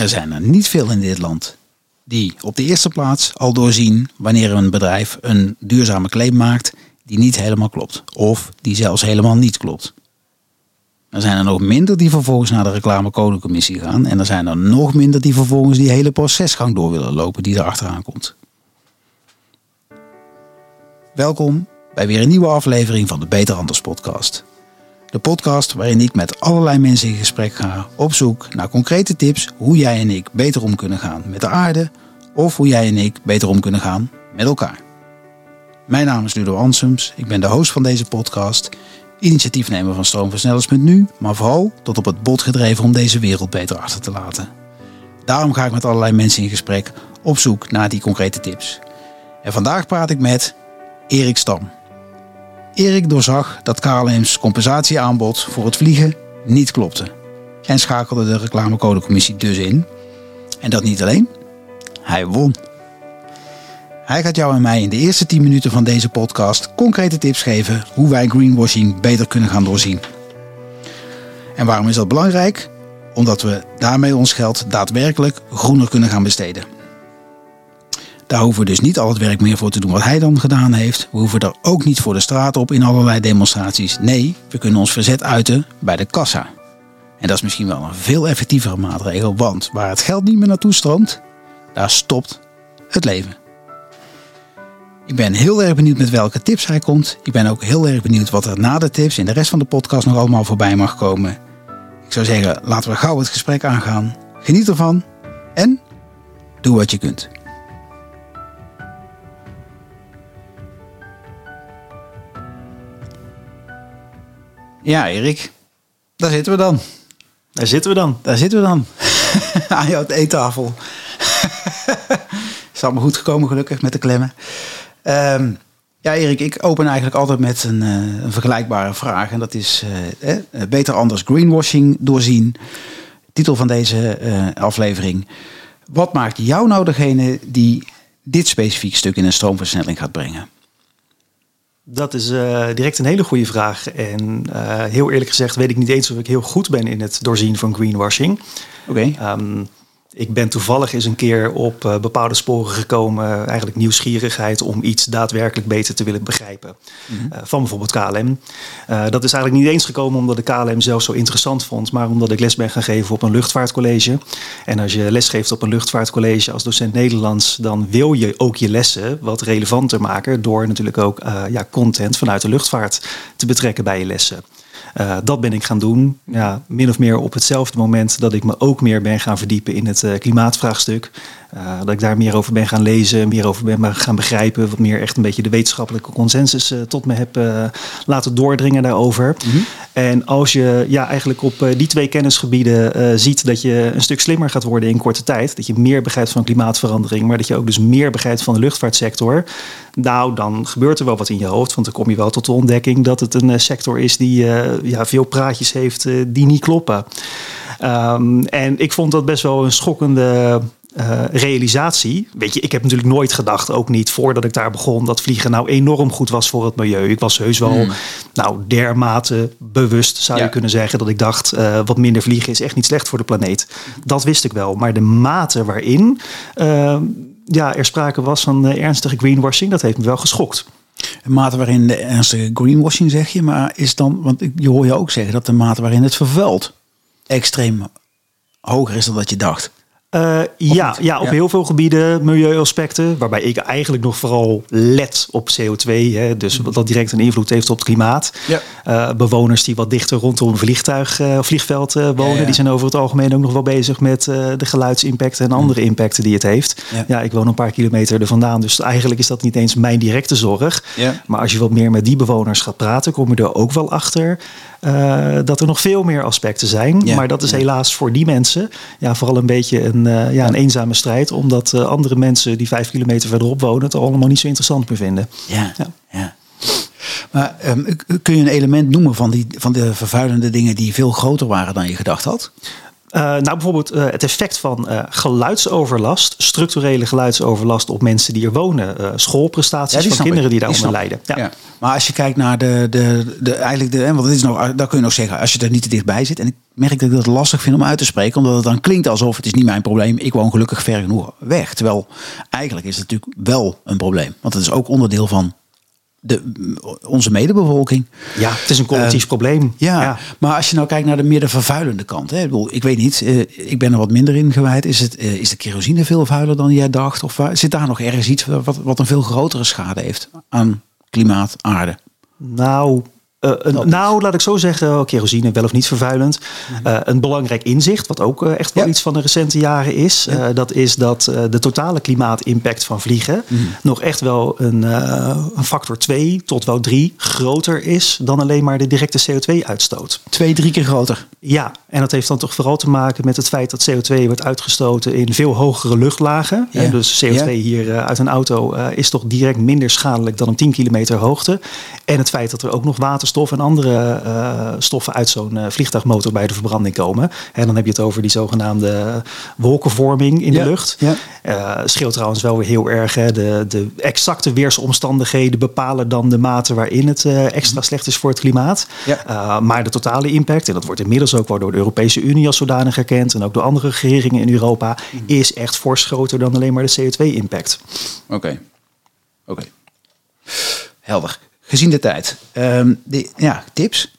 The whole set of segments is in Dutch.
Er zijn er niet veel in dit land die op de eerste plaats al doorzien wanneer een bedrijf een duurzame claim maakt die niet helemaal klopt. Of die zelfs helemaal niet klopt. Er zijn er nog minder die vervolgens naar de reclamecodecommissie gaan. En er zijn er nog minder die vervolgens die hele procesgang door willen lopen die er achteraan komt. Welkom bij weer een nieuwe aflevering van de Beter Anders podcast. De podcast waarin ik met allerlei mensen in gesprek ga op zoek naar concrete tips hoe jij en ik beter om kunnen gaan met de aarde of hoe jij en ik beter om kunnen gaan met elkaar. Mijn naam is Ludo Ansums, ik ben de host van deze podcast, initiatiefnemer van Stroomversnellers.nu, maar vooral tot op het bot gedreven om deze wereld beter achter te laten. Daarom ga ik met allerlei mensen in gesprek op zoek naar die concrete tips. En vandaag praat ik met Erik Stam. Erik doorzag dat KLM's compensatieaanbod voor het vliegen niet klopte. En schakelde de reclamecodecommissie dus in. En dat niet alleen, hij won. Hij gaat jou en mij in de eerste 10 minuten van deze podcast concrete tips geven hoe wij greenwashing beter kunnen gaan doorzien. En waarom is dat belangrijk? Omdat we daarmee ons geld daadwerkelijk groener kunnen gaan besteden. Daar hoeven we dus niet al het werk meer voor te doen wat hij dan gedaan heeft. We hoeven er ook niet voor de straat op in allerlei demonstraties. Nee, we kunnen ons verzet uiten bij de kassa. En dat is misschien wel een veel effectievere maatregel, want waar het geld niet meer naartoe stroomt, daar stopt het leven. Ik ben heel erg benieuwd met welke tips hij komt. Ik ben ook heel erg benieuwd wat er na de tips in de rest van de podcast nog allemaal voorbij mag komen. Ik zou zeggen, laten we gauw het gesprek aangaan. Geniet ervan en doe wat je kunt. Ja, Erik, daar zitten we dan. Daar zitten we dan. Daar zitten we dan. Aan jouw eettafel. is allemaal goed gekomen, gelukkig, met de klemmen. Um, ja, Erik, ik open eigenlijk altijd met een, uh, een vergelijkbare vraag. En dat is uh, eh, beter anders greenwashing doorzien. Titel van deze uh, aflevering. Wat maakt jou nou degene die dit specifiek stuk in een stroomversnelling gaat brengen? Dat is uh, direct een hele goede vraag. En uh, heel eerlijk gezegd weet ik niet eens of ik heel goed ben in het doorzien van greenwashing. Oké. Okay. Um, ik ben toevallig eens een keer op uh, bepaalde sporen gekomen, eigenlijk nieuwsgierigheid om iets daadwerkelijk beter te willen begrijpen. Mm -hmm. uh, van bijvoorbeeld KLM. Uh, dat is eigenlijk niet eens gekomen omdat ik KLM zelf zo interessant vond, maar omdat ik les ben gaan geven op een luchtvaartcollege. En als je les geeft op een luchtvaartcollege als docent Nederlands, dan wil je ook je lessen wat relevanter maken door natuurlijk ook ja, content vanuit de luchtvaart te betrekken bij je lessen. Uh, dat ben ik gaan doen. Ja, min of meer op hetzelfde moment dat ik me ook meer ben gaan verdiepen in het uh, klimaatvraagstuk. Uh, dat ik daar meer over ben gaan lezen, meer over ben gaan begrijpen. Wat meer echt een beetje de wetenschappelijke consensus tot me heb laten doordringen daarover. Mm -hmm. En als je ja, eigenlijk op die twee kennisgebieden ziet dat je een stuk slimmer gaat worden in korte tijd. Dat je meer begrijpt van klimaatverandering, maar dat je ook dus meer begrijpt van de luchtvaartsector. Nou, dan gebeurt er wel wat in je hoofd. Want dan kom je wel tot de ontdekking dat het een sector is die ja, veel praatjes heeft die niet kloppen. Um, en ik vond dat best wel een schokkende uh, realisatie. Weet je, ik heb natuurlijk nooit gedacht, ook niet voordat ik daar begon, dat vliegen nou enorm goed was voor het milieu. Ik was heus wel, mm. nou, dermate bewust, zou ja. je kunnen zeggen, dat ik dacht, uh, wat minder vliegen is echt niet slecht voor de planeet. Dat wist ik wel. Maar de mate waarin uh, ja, er sprake was van ernstige greenwashing, dat heeft me wel geschokt. De mate waarin de ernstige greenwashing zeg je, maar is dan, want je hoor je ook zeggen dat de mate waarin het vervuilt extreem hoger is dan dat je dacht. Uh, ja, ja, op ja. heel veel gebieden, milieuaspecten, waarbij ik eigenlijk nog vooral let op CO2, hè, dus wat dat direct een invloed heeft op het klimaat. Ja. Uh, bewoners die wat dichter rondom een vliegtuig, uh, vliegveld wonen, ja, die zijn over het algemeen ook nog wel bezig met de geluidsimpacten en andere impacten die het heeft. Ja. ik woon een paar kilometer er vandaan, dus eigenlijk is dat niet eens mijn directe zorg. Maar als je wat meer met die bewoners gaat praten, kom je er ook wel achter dat er nog veel meer aspecten zijn. Maar dat is helaas voor die mensen ja, vooral een beetje een, uh, ja, een eenzame strijd. Omdat uh, andere mensen die vijf kilometer verderop wonen het allemaal niet zo interessant meer vinden. Ja, ja. Maar um, kun je een element noemen van, die, van de vervuilende dingen die veel groter waren dan je gedacht had? Uh, nou, bijvoorbeeld uh, het effect van uh, geluidsoverlast, structurele geluidsoverlast op mensen die er wonen, schoolprestaties ja, van kinderen die daaronder lijden. Ja. ja. Maar als je kijkt naar de, de, de eigenlijk de, want het is nog, daar kun je nog zeggen, als je er niet te dichtbij zit. En ik merk dat ik dat lastig vind om uit te spreken, omdat het dan klinkt alsof het is niet mijn probleem. Ik woon gelukkig ver genoeg weg. Terwijl eigenlijk is het natuurlijk wel een probleem, want het is ook onderdeel van de, onze medebevolking. Ja, het is een collectief uh, probleem. Ja, maar als je nou kijkt naar de meer de vervuilende kant. Hè, ik weet niet, uh, ik ben er wat minder in gewijd. Is, het, uh, is de kerosine veel vuiler dan jij dacht? Of zit daar nog ergens iets wat, wat een veel grotere schade heeft aan klimaat, aarde? Nou, uh, een, nou, laat ik zo zeggen, oh, kerosine wel of niet vervuilend. Uh, een belangrijk inzicht, wat ook uh, echt wel ja. iets van de recente jaren is, ja. dat is dat de totale klimaatimpact van vliegen mm. nog echt wel een, een, factor 2 tot wel 3 groter is dan alleen maar de directe CO2-uitstoot. Twee, drie keer groter. Ja, en dat heeft dan toch vooral te maken met het feit dat CO2 wordt uitgestoten in veel hogere luchtlagen. Ja. dus CO2 hier uit een auto is toch direct minder schadelijk dan op 10 kilometer hoogte. En het feit dat er ook nog water stof en andere uh, stoffen uit zo'n uh, vliegtuigmotor bij de verbranding komen. En dan heb je het over die zogenaamde wolkenvorming in de lucht. Ja. Uh, scheelt trouwens wel weer heel erg. Hè. De, de exacte weersomstandigheden bepalen dan de mate waarin het extra slecht is voor het klimaat. Ja. maar de totale impact, en dat wordt inmiddels ook wel door de Europese Unie als zodanig erkend en ook door andere regeringen in Europa, mm. is echt fors groter dan alleen maar de CO2-impact. Oké. Oké. Helder gezien de tijd. Um, de, ja, tips?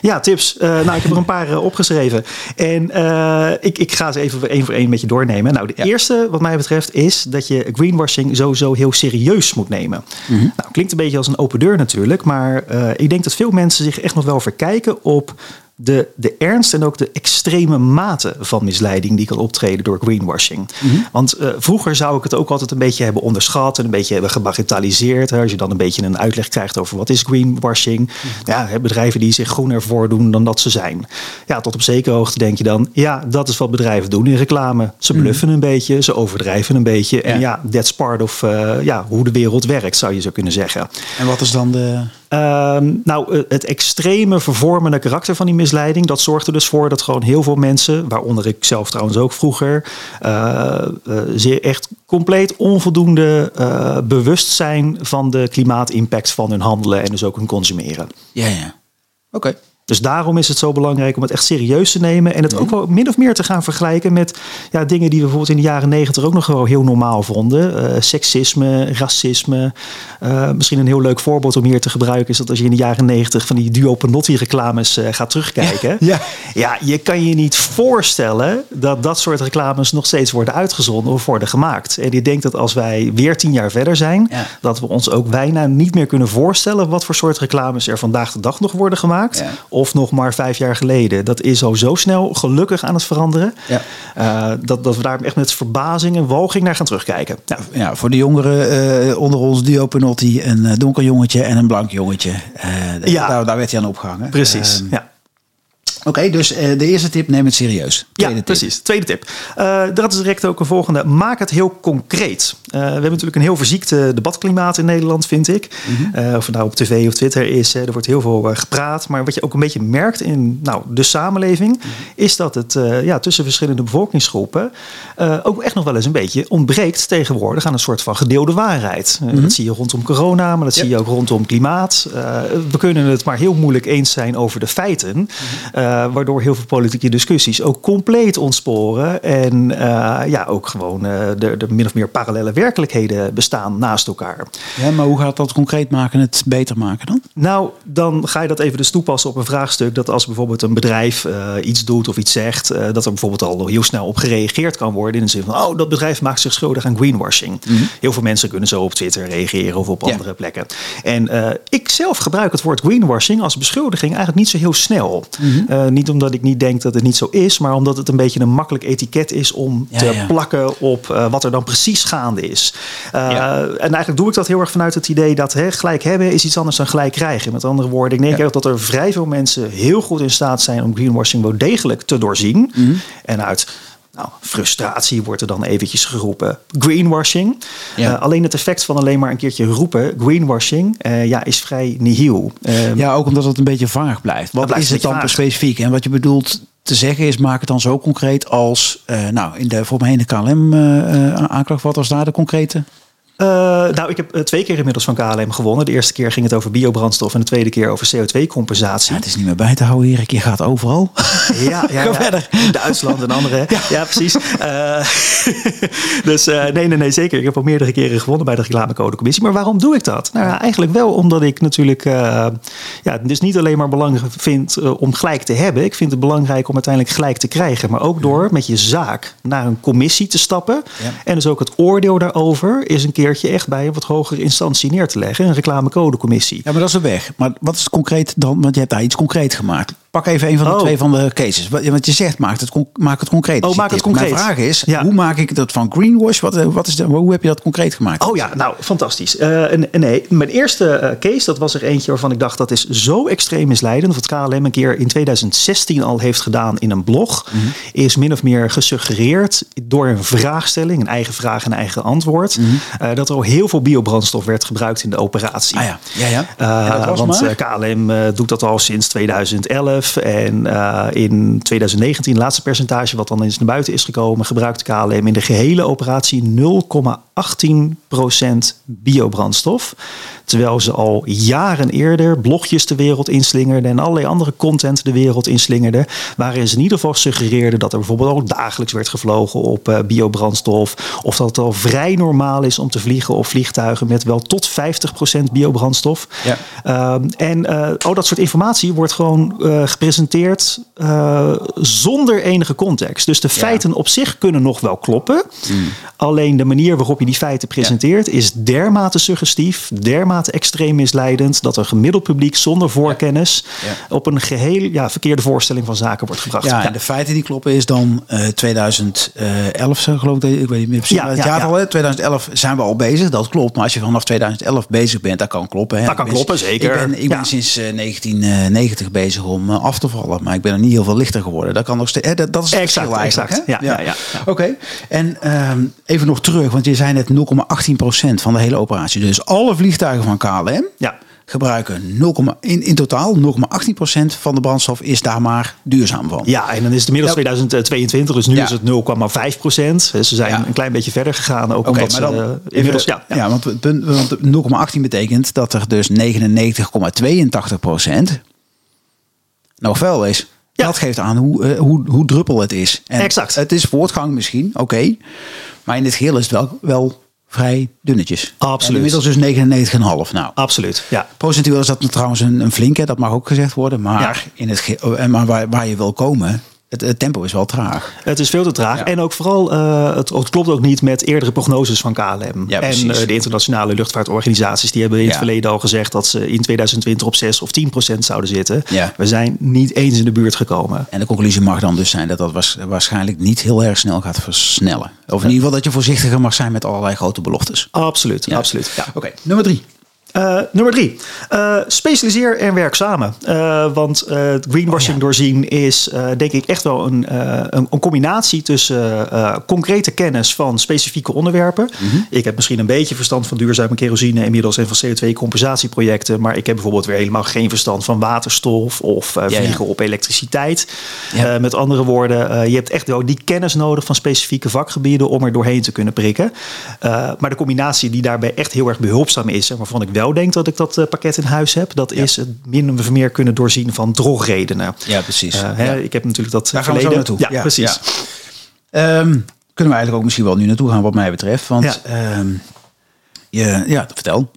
Ja, tips. Uh, nou, ik heb er een paar uh, opgeschreven. En uh, ik, ik ga ze even één voor één met je doornemen. Nou, de ja. eerste, wat mij betreft, is dat je greenwashing sowieso heel serieus moet nemen. Mm -hmm. Nou, klinkt een beetje als een open deur natuurlijk. Maar ik denk dat veel mensen zich echt nog wel verkijken op de, de ernst en ook de extreme mate van misleiding die kan optreden door greenwashing. Mm -hmm. Want uh, vroeger zou ik het ook altijd een beetje hebben onderschat en een beetje hebben gebagitaliseerd. Als je dan een beetje een uitleg krijgt over wat is greenwashing. Mm -hmm. Ja, bedrijven die zich groener voordoen dan dat ze zijn. Ja, tot op zekere hoogte denk je dan, ja, dat is wat bedrijven doen in reclame. Ze mhm. bluffen mm -hmm. een beetje, ze overdrijven een beetje. Ja. En ja, that's part of uh, ja, hoe de wereld werkt, zou je zo kunnen zeggen. En wat is dan de Uh, nou, eh, het extreme vervormende karakter van die misleiding, dat zorgt er dus voor dat gewoon heel veel mensen, waaronder ik zelf trouwens ook vroeger, uh, uh, zeer echt compleet onvoldoende bewustzijn van de klimaatimpact van hun handelen en dus ook hun consumeren. Ja, ja. Oké. Dus daarom is het zo belangrijk om het echt serieus te nemen. En het ook wel min of meer te gaan vergelijken met ja, dingen die we bijvoorbeeld in de jaren negentig ook nog wel heel normaal vonden. Uh, seksisme, racisme. Uh, misschien een heel leuk voorbeeld om hier te gebruiken is dat als je in de jaren negentig van die Duo Panotti reclames uh, gaat terugkijken. Ja, ja. je kan je niet voorstellen dat dat soort reclames nog steeds worden uitgezonden of worden gemaakt. En ik denk dat als wij weer tien jaar verder zijn, ja. dat we ons ook bijna niet meer kunnen voorstellen wat voor soort reclames er vandaag de dag nog worden gemaakt. Ja of nog maar vijf jaar geleden. Dat is al zo snel gelukkig aan het veranderen. Ja. Uh, dat, dat we daar echt met verbazing en walging naar gaan terugkijken. Ja, ja voor de jongeren uh, onder ons Dio Penotti, een uh, donker jongetje en een blank jongetje. ja. daar, daar werd hij aan opgehangen. Precies, ehm, ja. Oké, okay, dus uh, de eerste tip, neem het serieus. Tweede ja, tip. precies. Tweede tip. Uh, dat is direct ook een volgende. Maak het heel concreet. Uh, we hebben natuurlijk een heel verziekte debatklimaat in Nederland, vind ik. Mm -hmm. of het nou op tv of Twitter is, er wordt heel veel gepraat. Maar wat je ook een beetje merkt in nou, de samenleving... Mm -hmm. is dat het ja, tussen verschillende bevolkingsgroepen... ook echt nog wel eens een beetje ontbreekt tegenwoordig... aan een soort van gedeelde waarheid. Mm -hmm. Dat zie je rondom corona, maar dat yep. zie je ook rondom klimaat. we kunnen het maar heel moeilijk eens zijn over de feiten... Uh, waardoor heel veel politieke discussies ook compleet ontsporen. En uh, ja, ook gewoon de, de, min of meer parallele werkelijkheden bestaan naast elkaar. Ja, maar hoe gaat dat concreet maken, het beter maken dan? Nou, dan ga je dat even dus toepassen op een vraagstuk. Dat als bijvoorbeeld een bedrijf iets doet of iets zegt, dat er bijvoorbeeld al heel snel op gereageerd kan worden. In de zin van, oh, dat bedrijf maakt zich schuldig aan greenwashing. Mm -hmm. Heel veel mensen kunnen zo op Twitter reageren of op ja. andere plekken. En ik zelf gebruik het woord greenwashing als beschuldiging eigenlijk niet zo heel snel. Mm -hmm. Uh, niet omdat ik niet denk dat het niet zo is, maar omdat het een beetje een makkelijk etiket is om ja, te ja. plakken op uh, wat er dan precies gaande is. Uh, ja. En eigenlijk doe ik dat heel erg vanuit het idee dat hè, gelijk hebben is iets anders dan gelijk krijgen. Met andere woorden, ik denk echt dat er vrij veel mensen heel goed in staat zijn om greenwashing wel degelijk te doorzien. Mm -hmm. En uit nou, frustratie wordt er dan eventjes geroepen. Greenwashing. Ja. Uh, alleen het effect van alleen maar een keertje roepen, greenwashing, uh, ja, is vrij nihil. Uh, ja, ook omdat het een beetje vaag blijft. Wat is het dan vaag. specifiek? En wat je bedoelt, te zeggen is, maak het dan zo concreet als, uh, nou, in de voor mij in de KLM-aanklacht, wat was daar de concrete? Uh, nou, ik heb twee keer inmiddels van KLM gewonnen. De eerste keer ging het over biobrandstof en de tweede keer over CO2-compensatie. Ja, het is niet meer bij te houden, Erik. Je gaat overal. Ja, ja, ja. verder. Duitsland en andere. Ja, ja precies. Uh, dus uh, nee, nee, nee, zeker. Ik heb al meerdere keren gewonnen bij de reclamecodecommissie. Maar waarom doe ik dat? Nou, eigenlijk wel omdat ik natuurlijk ja, het dus niet alleen maar belangrijk vind om gelijk te hebben. Ik vind het belangrijk om uiteindelijk gelijk te krijgen. Maar ook door met je zaak naar een commissie te stappen. En dus ook het oordeel daarover is een keer echt bij een wat hogere instantie neer te leggen. Een reclamecodecommissie. Ja, maar dat is de weg. Maar wat is het concreet dan? Want je hebt daar iets concreet gemaakt. Pak even een van de oh. twee van de cases. Want je zegt, maak het, maak het concreet. Oh, maak het concreet. Mijn vraag is, ja. hoe maak ik dat van greenwash? Wat, wat is de, hoe heb je dat concreet gemaakt? Oh ja, nou, fantastisch. Uh, nee, mijn eerste uh, case, dat was er eentje waarvan ik dacht, dat is zo extreem misleidend. Wat KLM een keer in 2016 al heeft gedaan in een blog. Mhm. Is min of meer gesuggereerd door een vraagstelling, een eigen vraag en eigen antwoord. Mm -hmm. uh, dat er al heel veel biobrandstof werd gebruikt in de operatie. Ah ja, ja, ja. want KLM doet dat al sinds 2011. En uh, in 2019, het laatste percentage wat dan eens naar buiten is gekomen, gebruikte KLM in de gehele operatie 0,18% biobrandstof. Terwijl ze al jaren eerder blogjes de wereld inslingerden en allerlei andere content de wereld inslingerden. Waarin ze in ieder geval suggereerden dat er bijvoorbeeld ook dagelijks werd gevlogen op uh, biobrandstof. Of dat het al vrij normaal is om te vliegen op vliegtuigen met wel tot 50% biobrandstof. Ja. Uh, en uh, oh, dat soort informatie wordt gewoon uh, gepresenteerd zonder enige context. Dus de feiten op zich kunnen nog wel kloppen. Mm. Alleen de manier waarop je die feiten presenteert is dermate suggestief, dermate extreem misleidend dat een gemiddeld publiek zonder voorkennis op een geheel ja, verkeerde voorstelling van zaken wordt gebracht. Ja, en de feiten die kloppen is dan uh, 2011, geloof ik, ik weet niet meer precies. Ja, het jaar al, 2011 zijn we al bezig, dat klopt. Maar als je vanaf 2011 bezig bent, dat kan kloppen. Hè. Dat kan kloppen, zeker. Ik ben, ik ben sinds 1990 bezig om af te vallen, maar ik ben er niet heel veel lichter geworden. Dat kan nog steeds. Dat, dat is exact, exact. Ja, ja. Ja, Oké. En um, even nog terug, want je zei net 0,18% van de hele operatie. Dus alle vliegtuigen van KLM ja. gebruiken 0, in, in totaal 0,18% van de brandstof is daar maar duurzaam van. Ja, en dan is het inmiddels 2022, dus nu is het 0,5%. Ze zijn een klein beetje verder gegaan. Ook okay, omdat maar dan, ze, inmiddels, ja, ja. want, want 0,18 betekent dat er dus 99,82% nog vuil is. Ja. Dat geeft aan hoe, uh, hoe, hoe druppel het is. En exact. Het is voortgang misschien, oké. Maar in dit geheel is het wel, wel vrij dunnetjes. Absoluut. En inmiddels dus 99,5. Nou, absoluut. Ja. Procentueel is dat trouwens een, een flinke, dat mag ook gezegd worden. Maar, in het, en maar waar, waar je wil komen, het, tempo is wel traag. Het is veel te traag. En ook vooral, uh, het, het, klopt ook niet met eerdere prognoses van KLM. Ja, en uh, de internationale luchtvaartorganisaties. Die hebben in het verleden al gezegd dat ze in 2020 op 6 of 10 procent zouden zitten. We zijn niet eens in de buurt gekomen. En de conclusie mag dan dus zijn dat dat was, waarschijnlijk niet heel erg snel gaat versnellen. Of in ieder geval dat je voorzichtiger mag zijn met allerlei grote beloftes. Absoluut, absoluut. Oké, nummer drie. Uh, nummer drie. Uh, specialiseer en werk samen. Uh, want greenwashing oh, doorzien is denk ik echt wel een, een, een combinatie tussen concrete kennis van specifieke onderwerpen. Mm -hmm. Ik heb misschien een beetje verstand van duurzame kerosine inmiddels en van CO2-compensatieprojecten. Maar ik heb bijvoorbeeld weer helemaal geen verstand van waterstof of vliegen ja, ja. op elektriciteit. Met andere woorden, je hebt echt wel die kennis nodig van specifieke vakgebieden om er doorheen te kunnen prikken. maar de combinatie die daarbij echt heel erg behulpzaam is en waarvan ik wel wel denk dat ik dat uh, pakket in huis heb. Dat is het min of meer kunnen doorzien van drogredenen. Ja, precies. Uh, hè, Ik heb natuurlijk dat Daar verleden. Gaan we naartoe. Ja, precies. Um, kunnen we eigenlijk ook misschien wel nu naartoe gaan wat mij betreft. Want um, je, ja, vertel.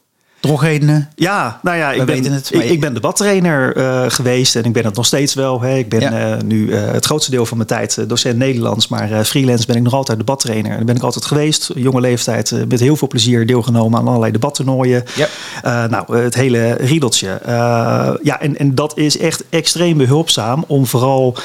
Drogredenen? Ja, nou ja, ik ben, het, ik, ik, ben debattrainer uh, geweest en ik ben het nog steeds wel. Hè. Ik ben ja. uh, nu uh, het grootste deel van mijn tijd docent Nederlands, maar freelance ben ik nog altijd debattrainer. En ben ik altijd geweest, jonge leeftijd, met heel veel plezier deelgenomen aan allerlei debattoernooien. Ja. nou, het hele riedeltje. ja, en, en dat is echt extreem behulpzaam om vooral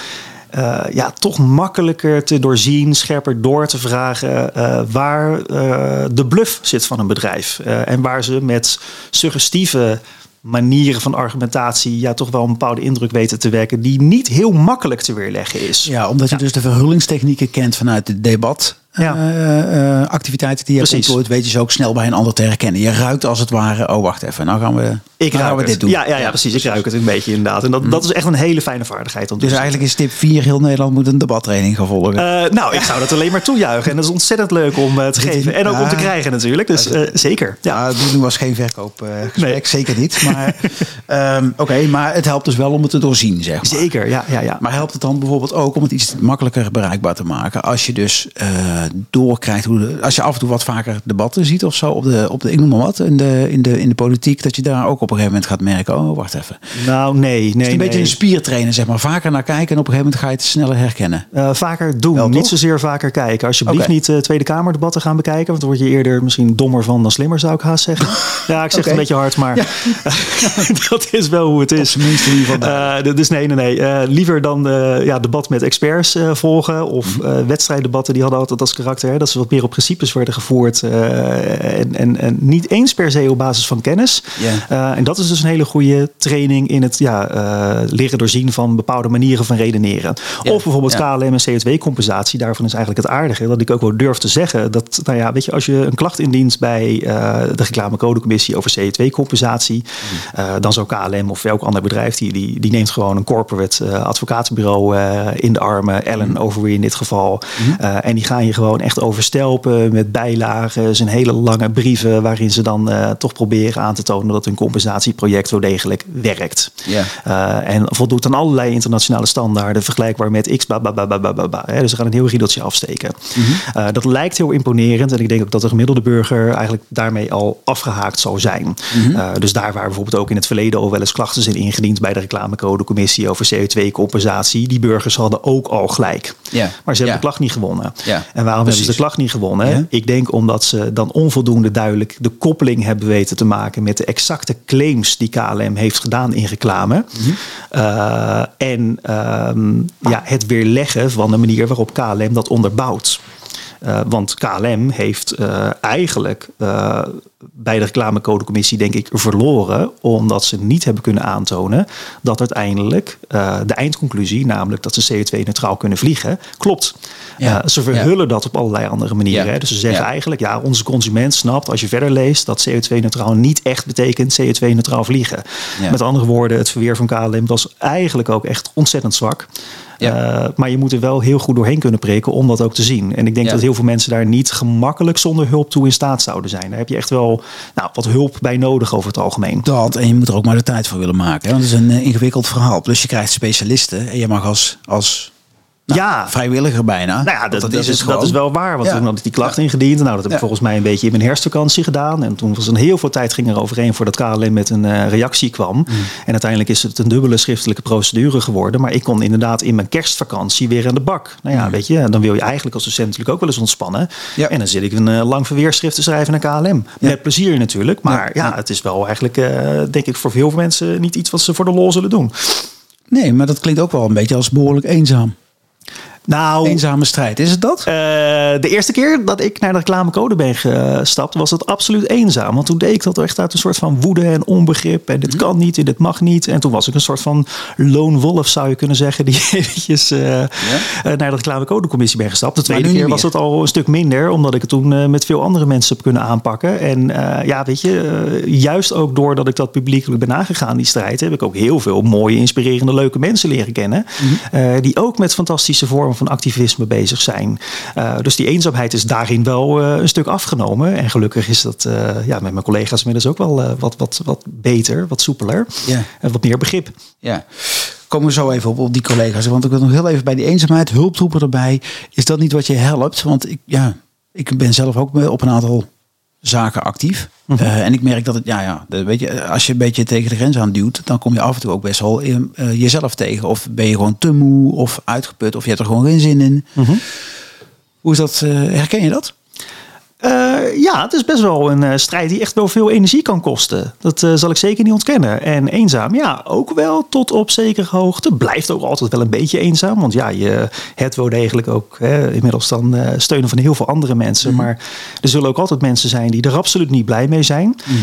uh, ja, toch makkelijker te doorzien, scherper door te vragen uh, waar uh, de bluff zit van een bedrijf. en waar ze met suggestieve manieren van argumentatie ja, toch wel een bepaalde indruk weten te werken die niet heel makkelijk te weerleggen is. Ja, omdat je dus de verhullingstechnieken kent vanuit het debat. Ja. uh, activiteiten die je Precies. hebt ontplooit, weet je ze ook snel bij een ander te herkennen. Je ruikt als het ware, oh wacht even, nou gaan we, ik nou gaan we dit doen. Ja, ja, ja, precies. Ik ruik het een beetje inderdaad. En dat, mm. dat is echt een hele fijne vaardigheid. Om dus eigenlijk is tip 4, heel Nederland moet een debattraining gaan volgen. nou, ik zou dat alleen maar toejuichen. En dat is ontzettend leuk om te geven. En ook om te krijgen natuurlijk. Dus zeker. Ja, doen was geen verkoopgesprek, nee. zeker niet. Maar um, oké, maar het helpt dus wel om het te doorzien, zeg maar. Zeker, ja, ja, ja. Maar helpt het dan bijvoorbeeld ook om het iets makkelijker bereikbaar te maken als je dus doorkrijgt hoe de, als je af en toe wat vaker debatten ziet of zo op de, op de ik noem maar wat, in de, in de, in de politiek, dat je daar ook op een gegeven moment gaat merken, oh wacht even. Nou, nee, nee. een beetje een spier trainen, zeg maar. Vaker naar kijken en op een gegeven moment ga je het sneller herkennen. Uh, vaker doen, niet zozeer vaker kijken. Alsjeblieft okay. niet uh, Tweede Kamerdebatten gaan bekijken, want dan word je eerder misschien dommer van dan slimmer, zou ik haast zeggen. ja, ik zeg het een beetje hard, maar dat is wel hoe het is. Tenminste, in ieder geval. dus nee, nee, nee. liever dan ja, debat met experts volgen of mm wedstrijddebatten, die hadden altijd als karakter hè, dat ze wat meer op principes werden gevoerd en, en, en, niet eens per se op basis van kennis. Yeah. en dat is dus een hele goede training in het ja, leren doorzien van bepaalde manieren van redeneren. Of bijvoorbeeld KLM en CO2-compensatie. Daarvan is eigenlijk het aardige dat ik ook wel durf te zeggen dat, nou ja, weet je, als je een klacht indient bij de reclamecodecommissie over CO2-compensatie, mm. dan zou KLM of welk ander bedrijf die, die, die neemt gewoon een corporate advocatenbureau in de armen, Ellen mm. Overwee in dit geval. Mm. en die gaan je gewoon echt overstelpen met bijlagen, zijn hele lange brieven waarin ze dan toch proberen aan te tonen dat hun compensatieproject wel degelijk werkt. Yeah. en voldoet aan allerlei internationale standaarden, vergelijkbaar met X, ba, ba, ba, ba, ba, ba, Dus ze gaan een heel riedeltje afsteken. Mm-hmm. dat lijkt heel imponerend en ik denk ook dat de gemiddelde burger eigenlijk daarmee al afgehaakt zal zijn. Mm-hmm. dus daar waar bijvoorbeeld ook in het verleden al wel eens klachten zijn ingediend bij de reclamecodecommissie over CO2-compensatie, die burgers hadden ook al gelijk. Ja. Maar ze hebben de klacht niet gewonnen. Ja. En waarom hebben ze de klacht niet gewonnen? Ik denk omdat ze dan onvoldoende duidelijk de koppeling hebben weten te maken met de exacte claims die KLM heeft gedaan in reclame. Mhm. Uh, en uh, ja, het weerleggen van de manier waarop KLM dat onderbouwt. Uh, want KLM heeft uh, eigenlijk uh, bij de reclamecodecommissie denk ik verloren, omdat ze niet hebben kunnen aantonen dat uiteindelijk de eindconclusie, namelijk dat ze CO2-neutraal kunnen vliegen, klopt. Ja. ze verhullen dat op allerlei andere manieren. Ja. Dus ze zeggen eigenlijk, ja, onze consument snapt als je verder leest dat CO2-neutraal niet echt betekent CO2-neutraal vliegen. Met andere woorden, het verweer van KLM was eigenlijk ook echt ontzettend zwak. Ja. Uh, maar je moet er wel heel goed doorheen kunnen prikken om dat ook te zien. En ik denk dat heel veel mensen daar niet gemakkelijk zonder hulp toe in staat zouden zijn. Daar heb je echt wel nou, wat hulp bij nodig over het algemeen. Dat, en je moet er ook maar de tijd voor willen maken. Want het is een uh, ingewikkeld verhaal. Plus je krijgt specialisten en je mag als, als nou, ja. vrijwilliger bijna. Nou ja, dat, dat, is, is dat is wel waar. Want toen had ik die klacht ingediend. Nou, dat heb ik volgens mij een beetje in mijn herfstvakantie gedaan. En toen was er heel veel tijd ging er overheen voordat KLM met een uh, reactie kwam. Mm. En uiteindelijk is het een dubbele schriftelijke procedure geworden. Maar ik kon inderdaad in mijn kerstvakantie weer aan de bak. Nou ja, mm. weet je, dan wil je eigenlijk als docent natuurlijk ook wel eens ontspannen. Ja. En dan zit ik een uh, lang verweerschrift te schrijven naar KLM. Met plezier natuurlijk. Maar ja, het is wel eigenlijk, uh, denk ik, voor veel mensen niet iets wat ze voor de lol zullen doen. Nee, maar dat klinkt ook wel een beetje als behoorlijk eenzaam. Nou, Eenzame strijd, is het dat? Uh, de eerste keer dat ik naar de reclamecode ben gestapt, was het absoluut eenzaam. Want toen deed ik dat echt uit een soort van woede en onbegrip. En dit mhm. kan niet en dit mag niet. En toen was ik een soort van lone wolf, zou je kunnen zeggen, die eventjes uh, ja? naar de reclamecodecommissie ben gestapt. De tweede keer was het al een stuk minder, omdat ik het toen met veel andere mensen heb kunnen aanpakken. En ja, weet je, juist ook doordat ik dat publiekelijk ben aangegaan, die strijd, heb ik ook heel veel mooie, inspirerende, leuke mensen leren kennen. Mhm. die ook met fantastische vormen van activisme bezig zijn. Uh, dus die eenzaamheid is daarin wel uh, een stuk afgenomen. En gelukkig is dat uh, ja, met mijn collega's inmiddels ook wel wat, wat, wat beter, wat soepeler. Ja. En wat meer begrip. Ja komen we zo even op, op die collega's. Want ik wil nog heel even bij die eenzaamheid, hulptroepen erbij. Is dat niet wat je helpt? Want ik, ja, ik ben zelf ook op een aantal zaken actief. Mhm. Eh, en ik merk dat het, ja, ja, weet je, als je een beetje tegen de grens aan duwt, dan kom je af en toe ook best wel in, uh, jezelf tegen. Of ben je gewoon te moe of uitgeput of je hebt er gewoon geen zin in. Mhm. Hoe is dat? Uh, herken je dat? Uh, ja, het is best wel een uh, strijd die echt wel veel energie kan kosten. Dat uh, zal ik zeker niet ontkennen. En eenzaam, ja, ook wel tot op zekere hoogte. Blijft ook altijd wel een beetje eenzaam. Want ja, je hebt wel degelijk ook hè, inmiddels dan steunen van heel veel andere mensen. Mm. Maar er zullen ook altijd mensen zijn die er absoluut niet blij mee zijn. Mm.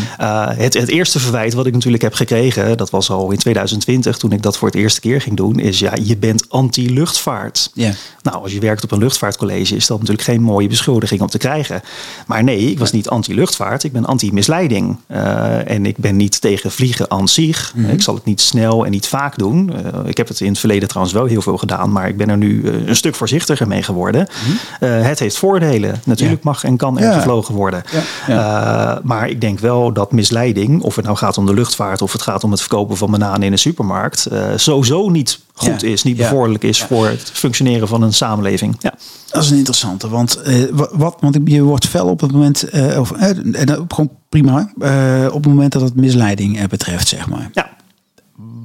Het, het, eerste verwijt wat ik natuurlijk heb gekregen, dat was al in 2020 toen ik dat voor het eerste keer ging doen, is ja, je bent anti-luchtvaart. Yeah. Nou, als je werkt op een luchtvaartcollege is dat natuurlijk geen mooie beschuldiging om te krijgen. Maar nee, ik was niet anti-luchtvaart, ik ben anti-misleiding. Uh, en ik ben niet tegen vliegen aan zich. Mhm. Ik zal het niet snel en niet vaak doen. Uh, ik heb het in het verleden trouwens wel heel veel gedaan, maar ik ben er nu uh, een stuk voorzichtiger mee geworden. Mhm. het heeft voordelen. Natuurlijk mag en kan er ja. gevlogen worden. Ja. maar ik denk wel dat misleiding, of het nou gaat om de luchtvaart of het gaat om het verkopen van bananen in een supermarkt, sowieso niet goed is, niet bevorderlijk is voor het functioneren van een samenleving. Ja. Dat is een interessante, want, uh, wat, want je wordt fel op het moment, uh, of, uh, gewoon prima, op het moment dat het misleiding betreft, zeg maar. Ja.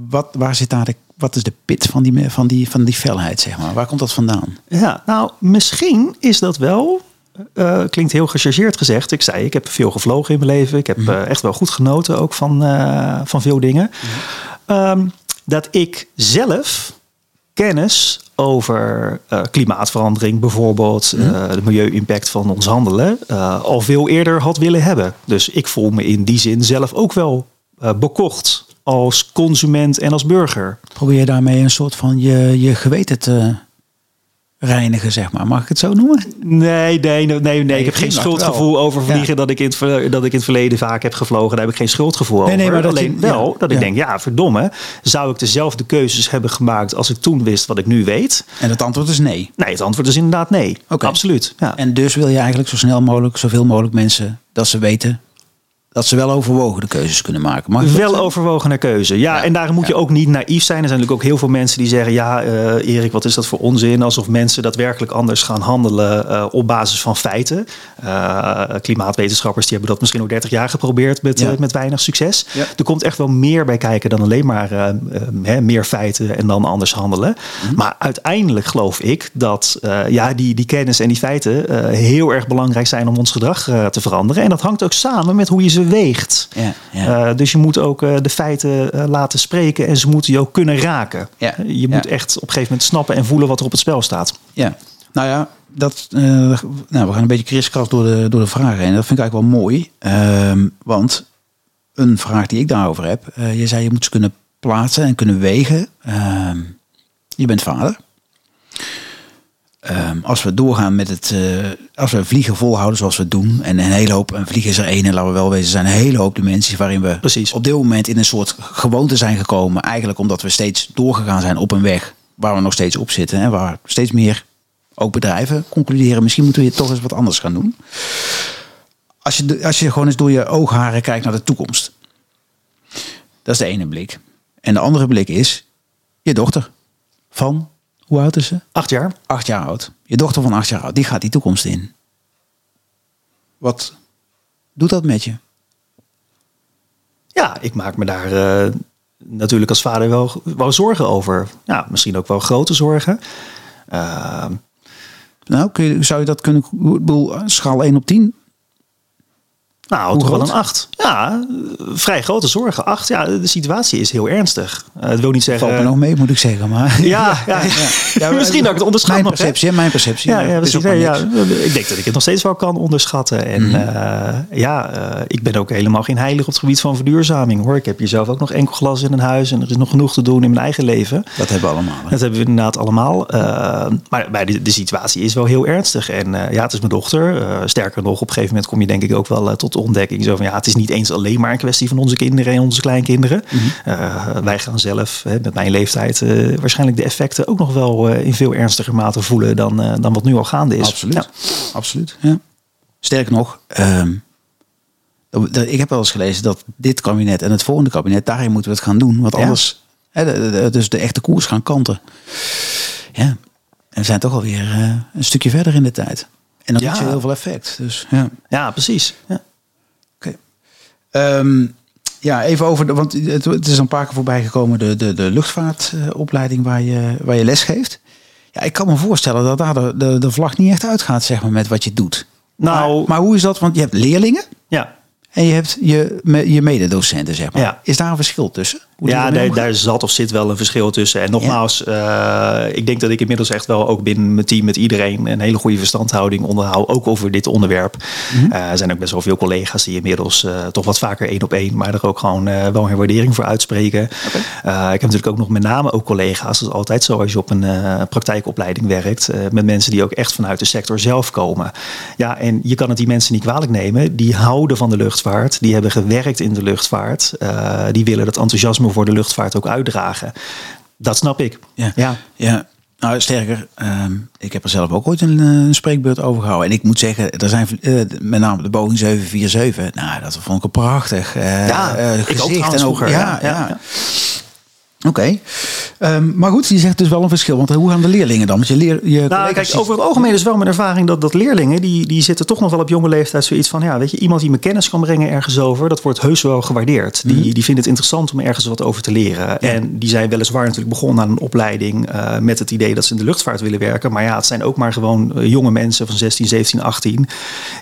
Wat, waar zit daar de, wat is de pit van die, van, die, van die felheid, zeg maar? Waar komt dat vandaan? Ja, nou, misschien is dat wel uh, klinkt heel gechargeerd gezegd. Ik zei, ik heb veel gevlogen in mijn leven. Ik heb uh, echt wel goed genoten ook van, uh, van veel dingen. Um, dat ik zelf kennis over uh, klimaatverandering bijvoorbeeld, uh, de milieu-impact van ons handelen, uh, al veel eerder had willen hebben. Dus ik voel me in die zin zelf ook wel bekocht als consument en als burger. Probeer je daarmee een soort van je, je geweten te reinigen, zeg maar. Mag ik het zo noemen? Nee, nee, nee, nee. nee ik heb geen schuldgevoel over vliegen dat, ik in het, dat ik in het verleden vaak heb gevlogen. Daar heb ik geen schuldgevoel nee, over. Nee, maar Alleen wel dat ik denk, ja, verdomme, zou ik dezelfde keuzes hebben gemaakt als ik toen wist wat ik nu weet? En het antwoord is nee. Nee, het antwoord is inderdaad nee. Absoluut. Ja. En dus wil je eigenlijk zo snel mogelijk, zoveel mogelijk mensen dat ze weten dat ze wel overwogen de keuzes kunnen maken. Mag wel overwogen keuze. Ja, en daarom moet je ook niet naïef zijn. Er zijn natuurlijk ook heel veel mensen die zeggen: Ja, uh, Erik, wat is dat voor onzin? Alsof mensen daadwerkelijk anders gaan handelen uh, op basis van feiten. Uh, klimaatwetenschappers die hebben dat misschien ook 30 jaar geprobeerd met, ja. met weinig succes. Ja. Er komt echt wel meer bij kijken dan alleen maar meer feiten en dan anders handelen. Mm. Maar uiteindelijk geloof ik dat ja, die, die kennis en die feiten heel erg belangrijk zijn om ons gedrag te veranderen. En dat hangt ook samen met hoe je ze weegt. Ja, ja. Uh, dus je moet ook uh, de feiten uh, laten spreken en ze moeten je ook kunnen raken. Ja, je moet echt op een gegeven moment snappen en voelen wat er op het spel staat. Ja, nou ja, dat, nou, we gaan een beetje kriskras door de, door de vragen heen. Dat vind ik eigenlijk wel mooi. Ehm, want een vraag die ik daarover heb. je zei je moet ze kunnen plaatsen en kunnen wegen. Ehm, je bent vader. Um, als we doorgaan met het, uh, als we vliegen volhouden zoals we doen, en een hele hoop, een vliegen is er één, en laten we wel wezen, zijn een hele hoop dimensies waarin we Precies. op dit moment in een soort gewoonte zijn gekomen. Eigenlijk omdat we steeds doorgegaan zijn op een weg waar we nog steeds op zitten en waar steeds meer ook bedrijven concluderen, misschien moeten we toch eens wat anders gaan doen. Als je, als je gewoon eens door je oogharen kijkt naar de toekomst. Dat is de ene blik. En de andere blik is je dochter van hoe oud is ze? Acht jaar. Acht jaar oud. Je dochter van acht jaar oud, die gaat die toekomst in. Wat doet dat met je? Ja, ik maak me daar uh, natuurlijk als vader wel, wel zorgen over. Ja, misschien ook wel grote zorgen. Uh, nou, kun je, zou je dat kunnen... Bedoel, schaal 1 op 10? Nou, toch wel een 8. Ja, vrij grote zorgen. 8, ja, de situatie is heel ernstig. Uh, dat wil niet zeggen... Valt me nog mee, moet ik zeggen. Maar... Ja, ja, ja. misschien dat ik het onderschat Mijn perceptie, mijn perceptie. Ja, ja, ja, ik denk dat ik het nog steeds wel kan onderschatten. En mm. uh, ja, uh, ik ben ook helemaal geen heilig op het gebied van verduurzaming. hoor. Ik heb hier zelf ook nog enkel glas in een huis. En er is nog genoeg te doen in mijn eigen leven. Dat hebben we allemaal. Hè? Dat hebben we inderdaad allemaal. maar maar de, de, situatie is wel heel ernstig. En ja, het is mijn dochter. sterker nog, op een gegeven moment kom je denk ik ook wel tot ontdekking. Zo van ja, het is niet eens alleen maar een kwestie van onze kinderen en onze kleinkinderen. Mm -hmm. wij gaan zelf hè, met mijn leeftijd uh, waarschijnlijk de effecten ook nog wel uh, in veel ernstiger mate voelen dan, uh, dan wat nu al gaande is. Absoluut. Ja. Absoluut. Ja. Sterker nog, um, ik heb wel eens gelezen dat dit kabinet en het volgende kabinet, daarin moeten we het gaan doen. Want anders, hè, de, de, dus de echte koers gaan kanten. Ja. En we zijn toch alweer een stukje verder in de tijd. En dat ja. heeft heel veel effect. Dus, ja. ja, precies. Ja. Um, ja, even over, de, want het, het, is een paar keer voorbij gekomen, de, de, de luchtvaartopleiding waar je, waar je les geeft. Ja, ik kan me voorstellen dat daar de, de, de vlag niet echt uitgaat, zeg maar, met wat je doet. Nou, maar, maar hoe is dat? Want je hebt leerlingen ja. en je hebt je, je mededocenten, zeg maar. Ja. Is daar een verschil tussen? Ja, daar, daar zat of zit wel een verschil tussen. En nogmaals, eh, ik denk dat ik inmiddels echt wel ook binnen mijn team met iedereen een hele goede verstandhouding onderhoud. Ook over dit onderwerp. Mhm. Eh, er zijn ook best wel veel collega's die inmiddels eh, toch wat vaker één op één, maar er ook gewoon wel een waardering voor uitspreken. Ik heb natuurlijk ook nog met name ook collega's. Dat is altijd zo als je op een praktijkopleiding werkt. met mensen die ook echt vanuit de sector zelf komen. Ja, en je kan het die mensen niet kwalijk nemen. Die houden van de luchtvaart. Die hebben gewerkt in de luchtvaart. die willen dat enthousiasme voor de luchtvaart ook uitdragen. Dat snap ik. Ja. Ja. ja. Nou, sterker, ehm, ik heb er zelf ook ooit een, eh, een spreekbeurt over gehouden. En ik moet zeggen, er zijn eh, met name de Boeing 747. Nou, dat vond ik een prachtig eh, Ja, ik ook gezicht. en ook, ja, ja. Oké. Ehm, maar goed, je zegt dus wel een verschil. Want hoe gaan de leerlingen dan? Want je leer, je Nou, kijk, over het algemeen is wel mijn ervaring dat, dat leerlingen, die, die zitten toch nog wel op jonge leeftijd zoiets van, ja, weet je, iemand die me kennis kan brengen ergens over, dat wordt heus wel gewaardeerd. Die, die vinden het interessant om ergens wat over te leren. En die zijn weliswaar natuurlijk begonnen aan een opleiding eh, met het idee dat ze in de luchtvaart willen werken. Maar ja, het zijn ook maar gewoon eh, jonge mensen van 16, 17, 18.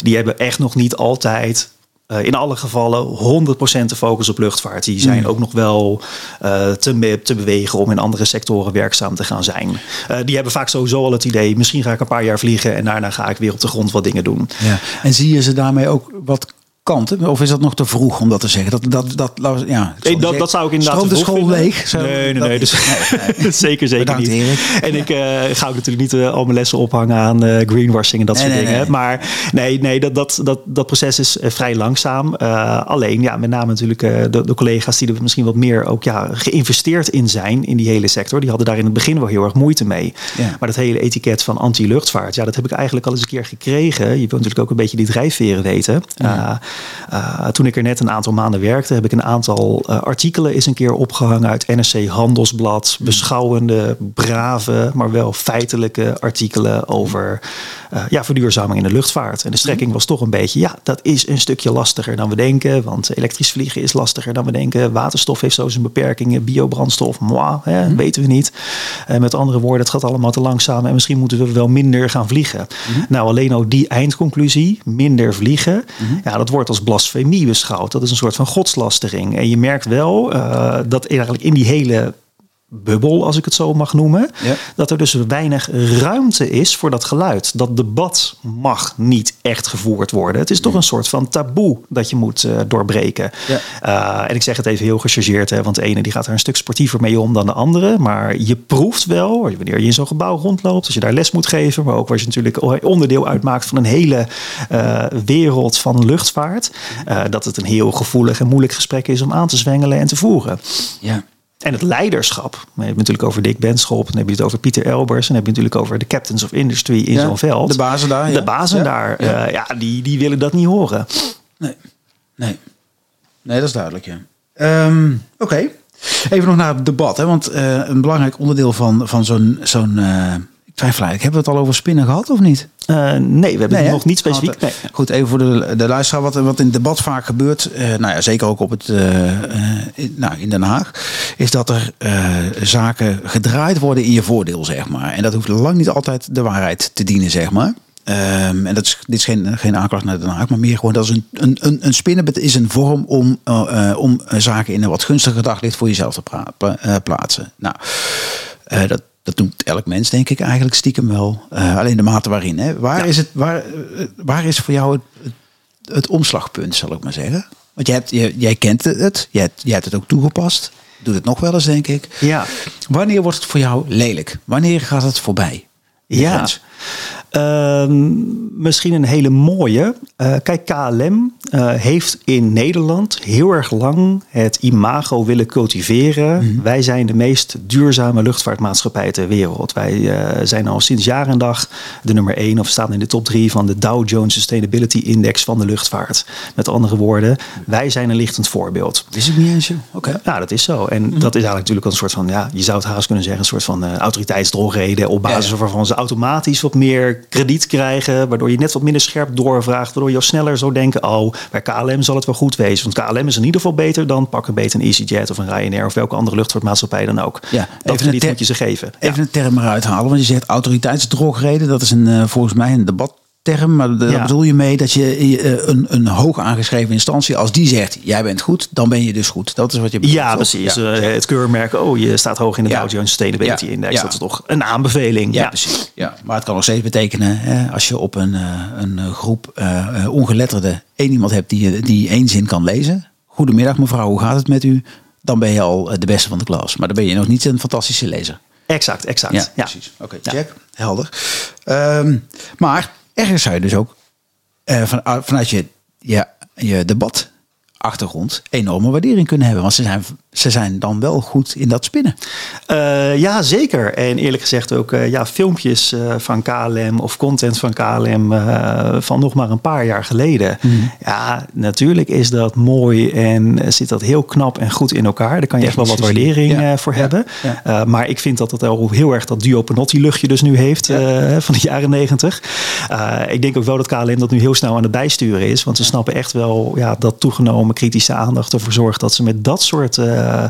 Die hebben echt nog niet altijd eh, in alle gevallen 100% de focus op luchtvaart. Die zijn ook nog wel eh, te, te bewegen om in andere sectoren werkzaam te gaan zijn. Eh, die hebben vaak sowieso al het idee, misschien ga ik een paar jaar vliegen en daarna ga ik weer op de grond wat dingen doen. Ja. En zie je ze daarmee ook wat kanten? Of is dat nog te vroeg om dat te zeggen? Dat, dat, dat, ja, Nee, dat, dat zou ik inderdaad Stroomt de school vinden. leeg? Zo- nee, nee, nee. Dus, zeker, zeker Bedankt, niet. Erik. En ik eh, ga ook natuurlijk niet eh, al mijn lessen ophangen aan eh, greenwashing en dat soort dingen. Maar nee, nee dat, dat, dat, dat proces is vrij langzaam. Alleen, ja, met name natuurlijk de, de collega's die er misschien wat meer ook ja, geïnvesteerd in zijn in die hele sector. Die hadden daar in het begin wel heel erg moeite mee. Ja. Maar dat hele etiket van anti-luchtvaart, ja, dat heb ik eigenlijk al eens een keer gekregen. Je wilt natuurlijk ook een beetje die drijfveren weten. Eh, toen ik er net een aantal maanden werkte, heb ik een aantal eh, artikelen eens een keer opgehangen uit NRC Handelsblad. Beschouwende, brave, maar wel feitelijke artikelen over eh, ja, verduurzaming in de luchtvaart. En de strekking was toch een beetje, ja, dat is een stukje lastiger dan we denken. Want elektrisch vliegen is lastiger dan we denken. Waterstof heeft zo zijn beperkingen. Biobrandstof, moi, hè, weten we niet. Met andere woorden, het gaat allemaal te langzaam. En misschien moeten we wel minder gaan vliegen. Nou, alleen al die eindconclusie, minder vliegen. Ja, dat wordt als blasfemie beschouwd. Dat is een soort van godslastering. En je merkt wel eh, dat eigenlijk in die hele bubbel, als ik het zo mag noemen, Ja. dat er dus weinig ruimte is voor dat geluid. Dat debat mag niet echt gevoerd worden. Het is toch een soort van taboe dat je moet eh, doorbreken. Ja. Eh, en ik zeg het even heel gechargeerd, hè, want de ene die gaat er een stuk sportiever mee om dan de andere. Maar je proeft wel, wanneer je in zo'n gebouw rondloopt, als je daar les moet geven, maar ook als je natuurlijk onderdeel uitmaakt van een hele eh, wereld van luchtvaart, dat het een heel gevoelig en moeilijk gesprek is om aan te zwengelen en te voeren. Ja. En het leiderschap. Dan heb je het natuurlijk over Dick Benschop. Dan heb je het over Pieter Elbers. Dan heb je het natuurlijk over de captains of industry in Ja, zo'n veld. de bazen daar, ja. De bazen Ja, daar. ja. Ja, ja die, die willen dat niet horen. Nee. Nee. Nee, dat is duidelijk, ja. Ehm, Oké. Even nog naar het debat. Hè? Want eh, een belangrijk onderdeel van, van zo'n... zo'n eh, ik twijfel eigenlijk, hebben we het al over spinnen gehad of niet? Eh, nee, we hebben Nee, het nog niet specifiek. Nee. eh, Goed, even voor de, de luisteraar. Wat, wat in het debat vaak gebeurt, eh, nou ja, zeker ook op het, eh, in, nou, in Den Haag, is dat er zaken gedraaid worden in je voordeel, zeg maar. En dat hoeft lang niet altijd de waarheid te dienen, zeg maar. Ehm, en dat is, dit is geen, geen aanklacht naar Den Haag, maar meer gewoon dat is een, een, een, een spinnenbed is een vorm om, om zaken in een wat gunstiger daglicht voor jezelf te pra- plaatsen. Nou, dat, dat doet elk mens, denk ik, eigenlijk stiekem wel. Eh, alleen de mate waarin. Hè? Waar, is het, waar, eh, waar is voor jou het, het, het omslagpunt, zal ik maar zeggen? Want jij, hebt, jij, jij kent het, jij, hebt- jij hebt het ook toegepast. Doet het nog wel eens, denk ik. Ja. Wanneer wordt het voor jou lelijk? Wanneer gaat het voorbij? Ja. grens? Ehm, misschien een hele mooie. Eh, kijk, KLM eh, heeft in Nederland heel erg lang het imago willen cultiveren. Wij zijn de meest duurzame luchtvaartmaatschappij ter wereld. Wij eh, zijn al sinds jaar en dag de nummer één of staan in de top drie van de Dow Jones Sustainability Index van de luchtvaart. Met andere woorden, wij zijn een lichtend voorbeeld. Wist ik niet eens, joh. Oké. Ja, dat is zo. En dat is eigenlijk natuurlijk een soort van, ja, je zou het haast kunnen zeggen, een soort van eh autoriteitsdrogreden. Op basis Ja, ja. waarvan ze automatisch wat meer krediet krijgen. Waardoor je net wat minder scherp doorvraagt. Waardoor je al sneller zou denken, oh, bij KLM zal het wel goed wezen. Want KLM is in ieder geval beter dan pak een beter een EasyJet of een Ryanair of welke andere luchtvaartmaatschappij dan ook. Ja, dat krediet moet je ze geven. Even een term eruit halen, want je zegt autoriteitsdrogreden. Dat is een, eh, volgens mij een debatterm term, maar daar bedoel je mee dat je eh, een, een hoog aangeschreven instantie, als die zegt, jij bent goed, dan ben je dus goed. Dat is wat je bedoelt. Ja, precies. Ja. Uh, het keurmerk, oh, je staat hoog in de Dow Jones Sustainability Index. Dat is toch een aanbeveling. Ja, precies. Ja. Maar het kan nog steeds betekenen, hè, als je op een, een groep uh, ongeletterden één iemand hebt die, die één zin kan lezen. Goedemiddag mevrouw, hoe gaat het met u? Dan ben je al de beste van de klas. Maar dan ben je nog niet een fantastische lezer. Exact, exact. Ja, precies. Oké, check. Helder. Um, maar ergens zou je dus ook uh, van, vanuit je, je, je debat achtergrond enorme waardering kunnen hebben. Want ze zijn, ze zijn dan wel goed in dat spinnen. Uh, ja, zeker. En eerlijk gezegd ook uh, ja, filmpjes uh, van KLM of content van KLM van nog maar een paar jaar geleden. Mm. Ja, natuurlijk is dat mooi en zit dat heel knap en goed in elkaar. Daar kan je echt wel wat waardering ja. voor ja. hebben. Ja. maar ik vind dat het al heel erg dat Duo Panotti luchtje dus nu heeft van de jaren negentig. ik denk ook wel dat KLM dat nu heel snel aan het bijsturen is. Want ze snappen echt wel ja, dat toegenomen kritische aandacht ervoor zorgt dat ze met dat soort uh,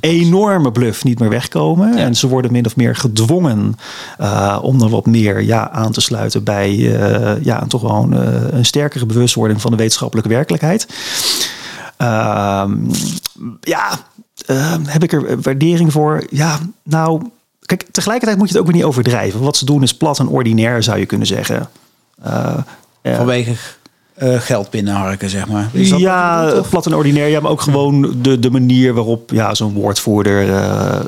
enorme bluff niet meer wegkomen. En ze worden min of meer gedwongen uh, om dan wat meer ja, aan te sluiten bij uh, ja, toch wel een, een sterkere bewustwording van de wetenschappelijke werkelijkheid. Ehm, ja, heb ik er waardering voor? Ja, nou, kijk, tegelijkertijd moet je het ook weer niet overdrijven. Wat ze doen is plat en ordinair, zou je kunnen zeggen. Vanwege uh, geld binnenharken, zeg maar. ja, plat en ordinair. Ja, maar ook gewoon de, de manier waarop ja, zo'n woordvoerder uh,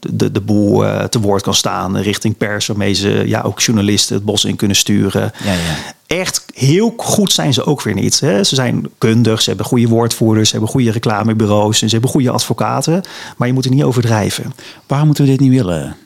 de, de boel uh, te woord kan staan richting pers, waarmee ze ja, ook journalisten het bos in kunnen sturen. Ja, ja. Echt heel goed zijn ze ook weer niet. Hè. Ze zijn kundig, ze hebben goede woordvoerders, ze hebben goede reclamebureaus en ze hebben goede advocaten. Maar je moet er niet overdrijven. Waarom moeten we dit niet willen?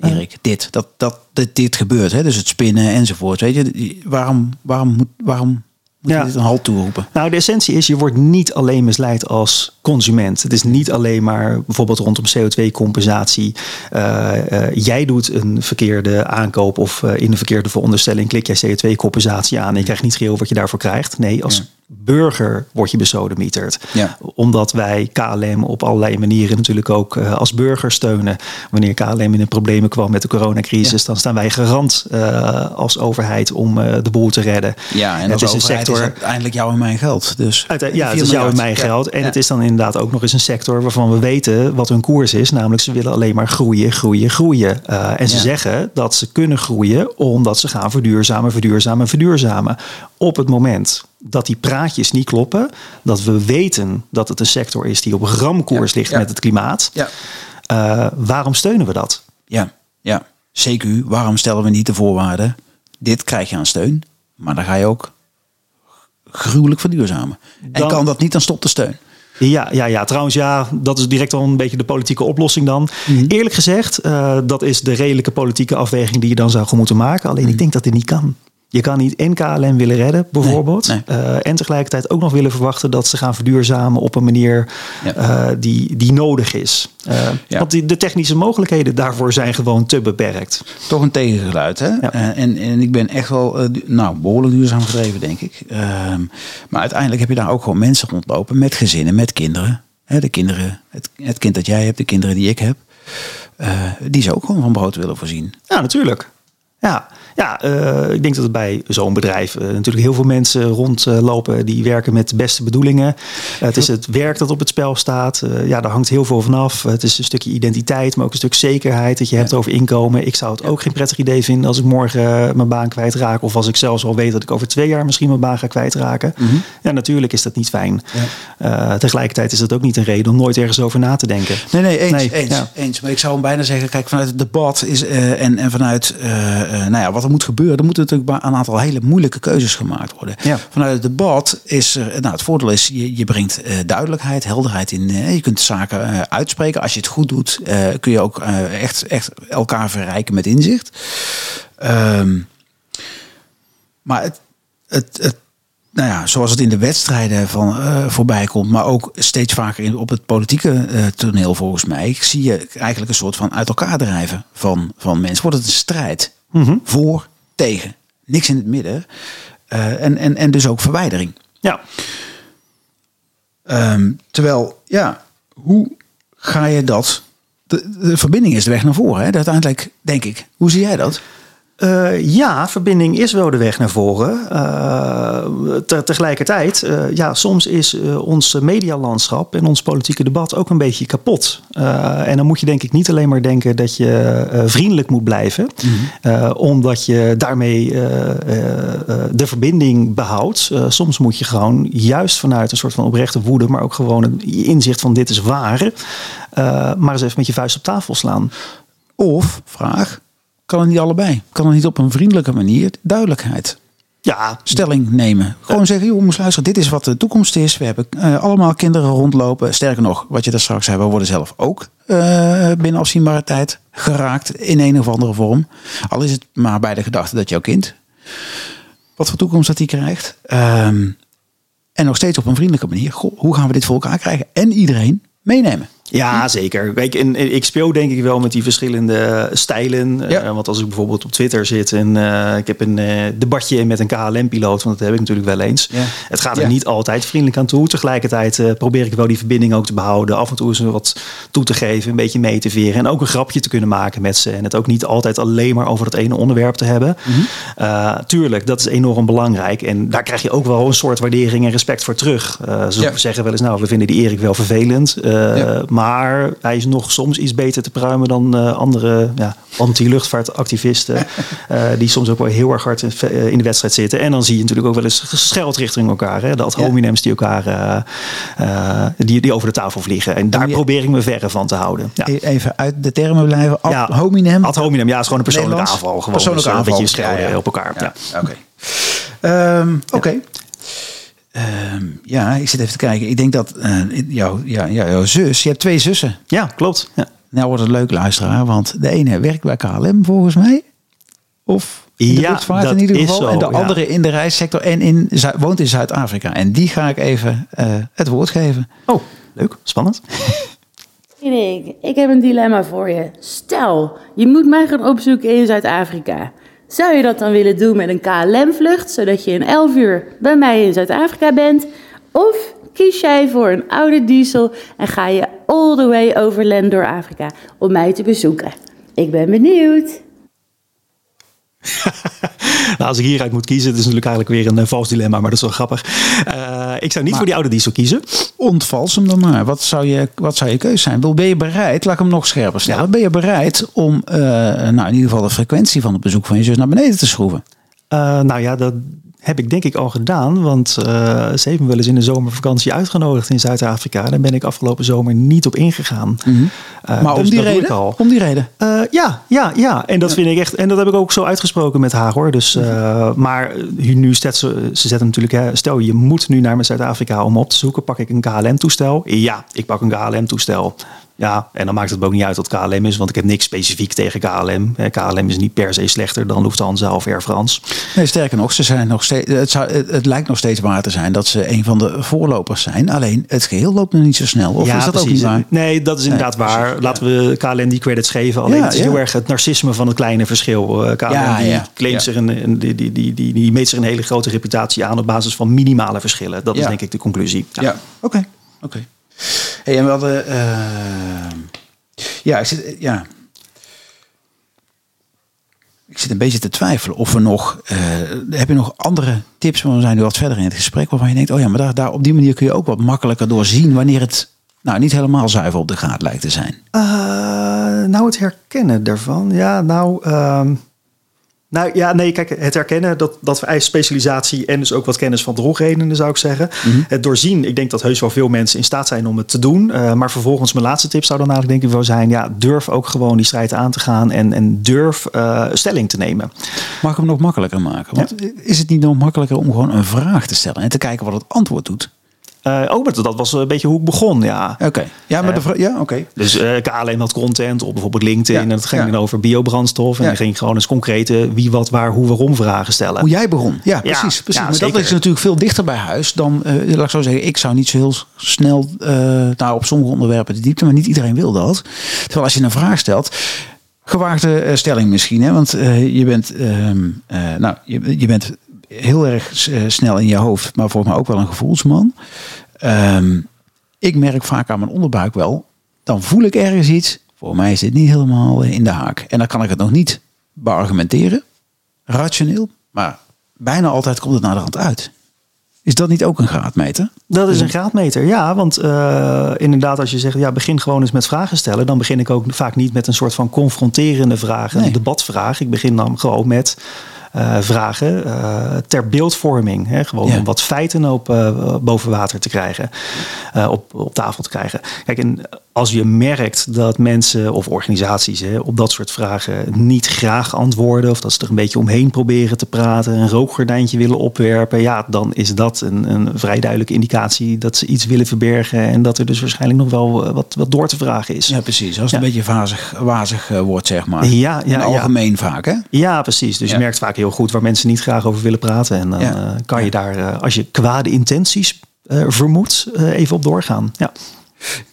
Erik, dit, dat, dat, dit, dit gebeurt. Hè? Dus het spinnen enzovoort. Weet je, waarom, waarom, moet, waarom moet ja. je dit een halt toeroepen? Nou, de essentie is, je wordt niet alleen misleid als consument. Het is niet alleen maar bijvoorbeeld rondom CO2-compensatie. Uh, uh, jij doet een verkeerde aankoop of uh, in een verkeerde veronderstelling klik jij CO2-compensatie aan en je krijgt niet geheel wat je daarvoor krijgt. Nee, als burger word je besodemieterd. Ja. Omdat wij KLM op allerlei manieren natuurlijk ook uh, als burger steunen. Wanneer KLM in de problemen kwam met de coronacrisis, dan staan wij garant uh, als overheid om uh, de boel te redden. Ja, en het is een sector. Is uiteindelijk jou en mijn geld. Dus ja, het is jou en mijn geld. En het is dan inderdaad ook nog eens een sector waarvan we weten wat hun koers is. Namelijk, ze willen alleen maar groeien, groeien, groeien. en ze zeggen dat ze kunnen groeien omdat ze gaan verduurzamen, verduurzamen, verduurzamen. Op het moment dat die praatjes niet kloppen. Dat we weten dat het een sector is die op ramkoers ligt met het klimaat. Ja. Uh, waarom steunen we dat? Ja, ja. CQ, waarom stellen we niet de voorwaarden? Dit krijg je aan steun, maar dan ga je ook gruwelijk verduurzamen. Dan, en kan dat niet, dan stopt de steun. Ja, ja, ja, trouwens ja, dat is direct al een beetje de politieke oplossing dan. Mhm. Eerlijk gezegd, uh, dat is de redelijke politieke afweging die je dan zou moeten maken. Alleen ik mhm. denk dat dit niet kan. Je kan niet en KLM willen redden, bijvoorbeeld. Eh, en tegelijkertijd ook nog willen verwachten dat ze gaan verduurzamen op een manier uh, die, die nodig is. Uh, Want die, de technische mogelijkheden daarvoor zijn gewoon te beperkt. Toch een tegengeluid, hè? en, en ik ben echt wel nou, behoorlijk duurzaam gedreven, denk ik. Ehm, maar uiteindelijk heb je daar ook gewoon mensen rondlopen met gezinnen, met kinderen. Hè, de kinderen, het, het kind dat jij hebt, de kinderen die ik heb. die ze ook gewoon van brood willen voorzien. Ja, natuurlijk. Ja, ja uh, ik denk dat het bij zo'n bedrijf uh, natuurlijk heel veel mensen rondlopen die werken met de beste bedoelingen. Uh, het is het werk dat op het spel staat. ja, daar hangt heel veel vanaf. Het is een stukje identiteit, maar ook een stuk zekerheid dat je hebt over inkomen. Ik zou het ook geen prettig idee vinden als ik morgen mijn baan kwijtraak. Of als ik zelfs al weet dat ik over twee jaar misschien mijn baan ga kwijtraken. Mm -hmm. Ja, natuurlijk is dat niet fijn. Ja. tegelijkertijd is dat ook niet een reden om nooit ergens over na te denken. Nee, nee, eens. Nee, eens, ja. eens. Maar ik zou hem bijna zeggen, kijk, vanuit het debat is, en, en vanuit nou ja, wat er moet gebeuren, er moeten natuurlijk een aantal hele moeilijke keuzes gemaakt worden. Vanuit het debat is er, nou, het voordeel is, je, je brengt uh, duidelijkheid, helderheid in. Je kunt zaken uitspreken. Als je het goed doet, kun je ook echt, echt elkaar verrijken met inzicht. Um, maar het, het, het nou ja, zoals het in de wedstrijden van, uh, voorbij komt, maar ook steeds vaker in, op het politieke uh, toneel volgens mij, zie je eigenlijk een soort van uit elkaar drijven van, van mensen. Wordt het een strijd? Mm Voor, tegen. Niks in het midden. Uh, en, en, en dus ook verwijdering. Ja. Um, terwijl, ja, hoe ga je dat... De, de, verbinding is de weg naar voren, hè? uiteindelijk, denk ik. Hoe zie jij dat? Uh, ja, verbinding is wel de weg naar voren. Uh, te, tegelijkertijd, uh, ja, soms is ons medialandschap en ons politieke debat ook een beetje kapot. en dan moet je denk ik niet alleen maar denken dat je vriendelijk moet blijven, mm omdat je daarmee de verbinding behoudt. soms moet je gewoon juist vanuit een soort van oprechte woede, maar ook gewoon een inzicht van dit is waar, maar eens even met je vuist op tafel slaan. Of, vraag, kan het niet allebei? Kan het niet op een vriendelijke manier duidelijkheid? Ja. Stelling nemen. Gewoon zeggen, jongens, luister, dit is wat de toekomst is. We hebben uh, allemaal kinderen rondlopen. Sterker nog, wat je daar straks zei, we worden zelf ook uh, binnen afzienbare tijd geraakt in een of andere vorm. Al is het maar bij de gedachte dat jouw kind, wat voor toekomst dat hij krijgt. Um, en nog steeds op een vriendelijke manier. Goh, hoe gaan we dit voor elkaar krijgen? En iedereen meenemen. Ja, zeker. Kijk, in XPO denk ik wel met die verschillende stijlen. Ja. Uh, want als ik bijvoorbeeld op Twitter zit en uh, ik heb een uh, debatje met een KLM-piloot, want dat heb ik natuurlijk wel eens. Ja. Het gaat er ja. niet altijd vriendelijk aan toe. Tegelijkertijd probeer ik wel die verbinding ook te behouden. Af en toe eens wat toe te geven, een beetje mee te veren. En ook een grapje te kunnen maken met ze. En het ook niet altijd alleen maar over het ene onderwerp te hebben. Mm -hmm. tuurlijk, dat is enorm belangrijk. En daar krijg je ook wel een soort waardering en respect voor terug. ze zeggen wel eens, nou, we vinden die Erik wel vervelend. Maar maar hij is nog soms iets beter te pruimen dan uh, andere ja, anti-luchtvaartactivisten. uh, die soms ook wel heel erg hard in, uh, in, de wedstrijd zitten. En dan zie je natuurlijk ook wel eens gescheld richting elkaar. Hè? De ad hominems die elkaar die, die over de tafel vliegen. En daar probeer ik me verre van te houden. Ja. E-, even uit de termen blijven. Ad ja, hominem. Ad hominem, ja, is gewoon een persoonlijke aanval. Gewoon. Persoonlijke dus, aanval. Een beetje schelden op elkaar. Ja. Oké. Okay. Um, Oké. Uh, ja, ik zit even te kijken. Ik denk dat uh, jou, ja, ja, jouw zus, je hebt twee zussen. Ja, klopt. Ja. Nou wordt het leuk luisteraar, want de ene werkt bij KLM volgens mij. Of in de ja, luchtvaart in ieder geval. Zo, en de ja. andere in de reissector en in, woont in Zuid-Afrika. En die ga ik even uh, het woord geven. Oh, leuk. Spannend. Ik heb een dilemma voor je. Stel, je moet mij gaan opzoeken in Zuid-Afrika. Zou je dat dan willen doen met een KLM-vlucht, zodat je in 11 uur bij mij in Zuid-Afrika bent? Of kies jij voor een oude diesel en ga je all the way over land door Afrika om mij te bezoeken? Ik ben benieuwd. nou, als ik hieruit moet kiezen, het is natuurlijk eigenlijk weer een uh, vals dilemma, maar dat is wel grappig. Uh, ik zou niet maar, voor die oude diesel kiezen. Ontvals hem dan maar. Wat zou je, wat zou je keuze zijn? Ben je bereid, laat ik hem nog scherper stellen, ja. ben je bereid om uh, nou, in ieder geval de frequentie van het bezoek van je zus naar beneden te schroeven? nou ja, dat, heb ik denk ik al gedaan, want uh, ze heeft me wel eens in de zomervakantie uitgenodigd in Zuid-Afrika. Daar ben ik afgelopen zomer niet op ingegaan. Mm -hmm. uh, maar dus om, die reden? Al. om die reden? Uh, ja, ja, ja. En dat ja. vind ik echt. En dat heb ik ook zo uitgesproken met haar hoor. Dus, -hmm. Maar nu zet ze, ze zetten natuurlijk, hè, stel je moet nu naar Zuid-Afrika om op te zoeken. Pak ik een KLM-toestel? Ja, ik pak een KLM-toestel. Ja, en dan maakt het ook niet uit wat KLM is, want ik heb niks specifiek tegen KLM. KLM is niet per se slechter dan Lufthansa of Air France. Nee, sterker nog, ze zijn nog steeds, het, zou, het, lijkt nog steeds waar te zijn dat ze een van de voorlopers zijn. Alleen het geheel loopt nog niet zo snel. Of ja, is dat precies. ook niet waar? Nee, dat is inderdaad nee, waar. Laten we KLM die credits geven. Alleen ja, het is heel erg het narcisme van het kleine verschil. Uh, KLM die claimt zich een, die, die, die, die, die meet zich een hele grote reputatie aan op basis van minimale verschillen. Dat is denk ik de conclusie. Ja, oké. Okay. oké. Hey, en we hadden. Uh, ja, ik zit. Ja. Ik zit een beetje te twijfelen of we nog. Uh, heb je nog andere tips? Want we zijn nu wat verder in het gesprek. Waarvan je denkt: oh ja, maar daar, daar op die manier kun je ook wat makkelijker doorzien. wanneer het nou niet helemaal zuiver op de gaat lijkt te zijn. Uh, nou, het herkennen daarvan. Ja, nou. Uh, nou ja, nee, kijk, het herkennen, dat, dat vereist specialisatie en dus ook wat kennis van drogredenen, zou ik zeggen. Mm -hmm. Het doorzien, ik denk dat heus wel veel mensen in staat zijn om het te doen. Uh, maar vervolgens, mijn laatste tip zou dan eigenlijk denk ik wel zijn, ja, durf ook gewoon die strijd aan te gaan en, en durf uh, stelling te nemen. Mag ik hem nog makkelijker maken? Want ja. is het niet nog makkelijker om gewoon een vraag te stellen en te kijken wat het antwoord doet? Uh, oh, dat was een beetje hoe ik begon, ja. Oké. Ja, maar de ja, oké. Okay. Dus uh, KLM had content op bijvoorbeeld LinkedIn. Ja. En dat ging ja. dan over biobrandstof. En dan ging gewoon eens concrete wie, wat, waar, hoe, waarom vragen stellen. Hoe jij begon. Ja, precies. precies. maar dat is natuurlijk veel dichter bij huis dan, uh, laat ik zo zeggen, ik zou niet zo heel snel, nou op sommige onderwerpen de diepte, maar niet iedereen wil dat. Terwijl als je een vraag stelt, gewaagde stelling misschien, hè? want je bent, nou, je, je bent heel erg uh, snel in je hoofd, maar volgens mij ook wel een gevoelsman. Um, ik merk vaak aan mijn onderbuik wel, dan voel ik ergens iets. Voor mij is dit niet helemaal in de haak. En dan kan ik het nog niet beargumenteren. rationeel, maar bijna altijd komt het naar de hand uit. Is dat niet ook een graadmeter? Dat is een graadmeter, ja. Want uh, inderdaad, als je zegt, ja, begin gewoon eens met vragen stellen. Dan begin ik ook vaak niet met een soort van confronterende vraag, een debatvraag. Ik begin dan gewoon met uh, vragen uh, ter beeldvorming. Hè? Gewoon ja. om wat feiten op, uh, boven water te krijgen, op, op tafel te krijgen. Kijk, en als je merkt dat mensen of organisaties hè, op dat soort vragen niet graag antwoorden, of dat ze er een beetje omheen proberen te praten, een rookgordijntje willen opwerpen, ja, dan is dat een, een vrij duidelijke indicatie dat ze iets willen verbergen en dat er dus waarschijnlijk nog wel wat, wat door te vragen is. Ja, precies. Als het Ja. een beetje wazig, wazig eh, wordt, zeg maar. Ja, ja, algemeen vaak, hè? Ja, precies. Dus je merkt vaak heel goed waar mensen niet graag over willen praten. En dan Ja. eh, kan je daar, eh, als je kwade intenties eh, vermoedt, even op doorgaan. Ja.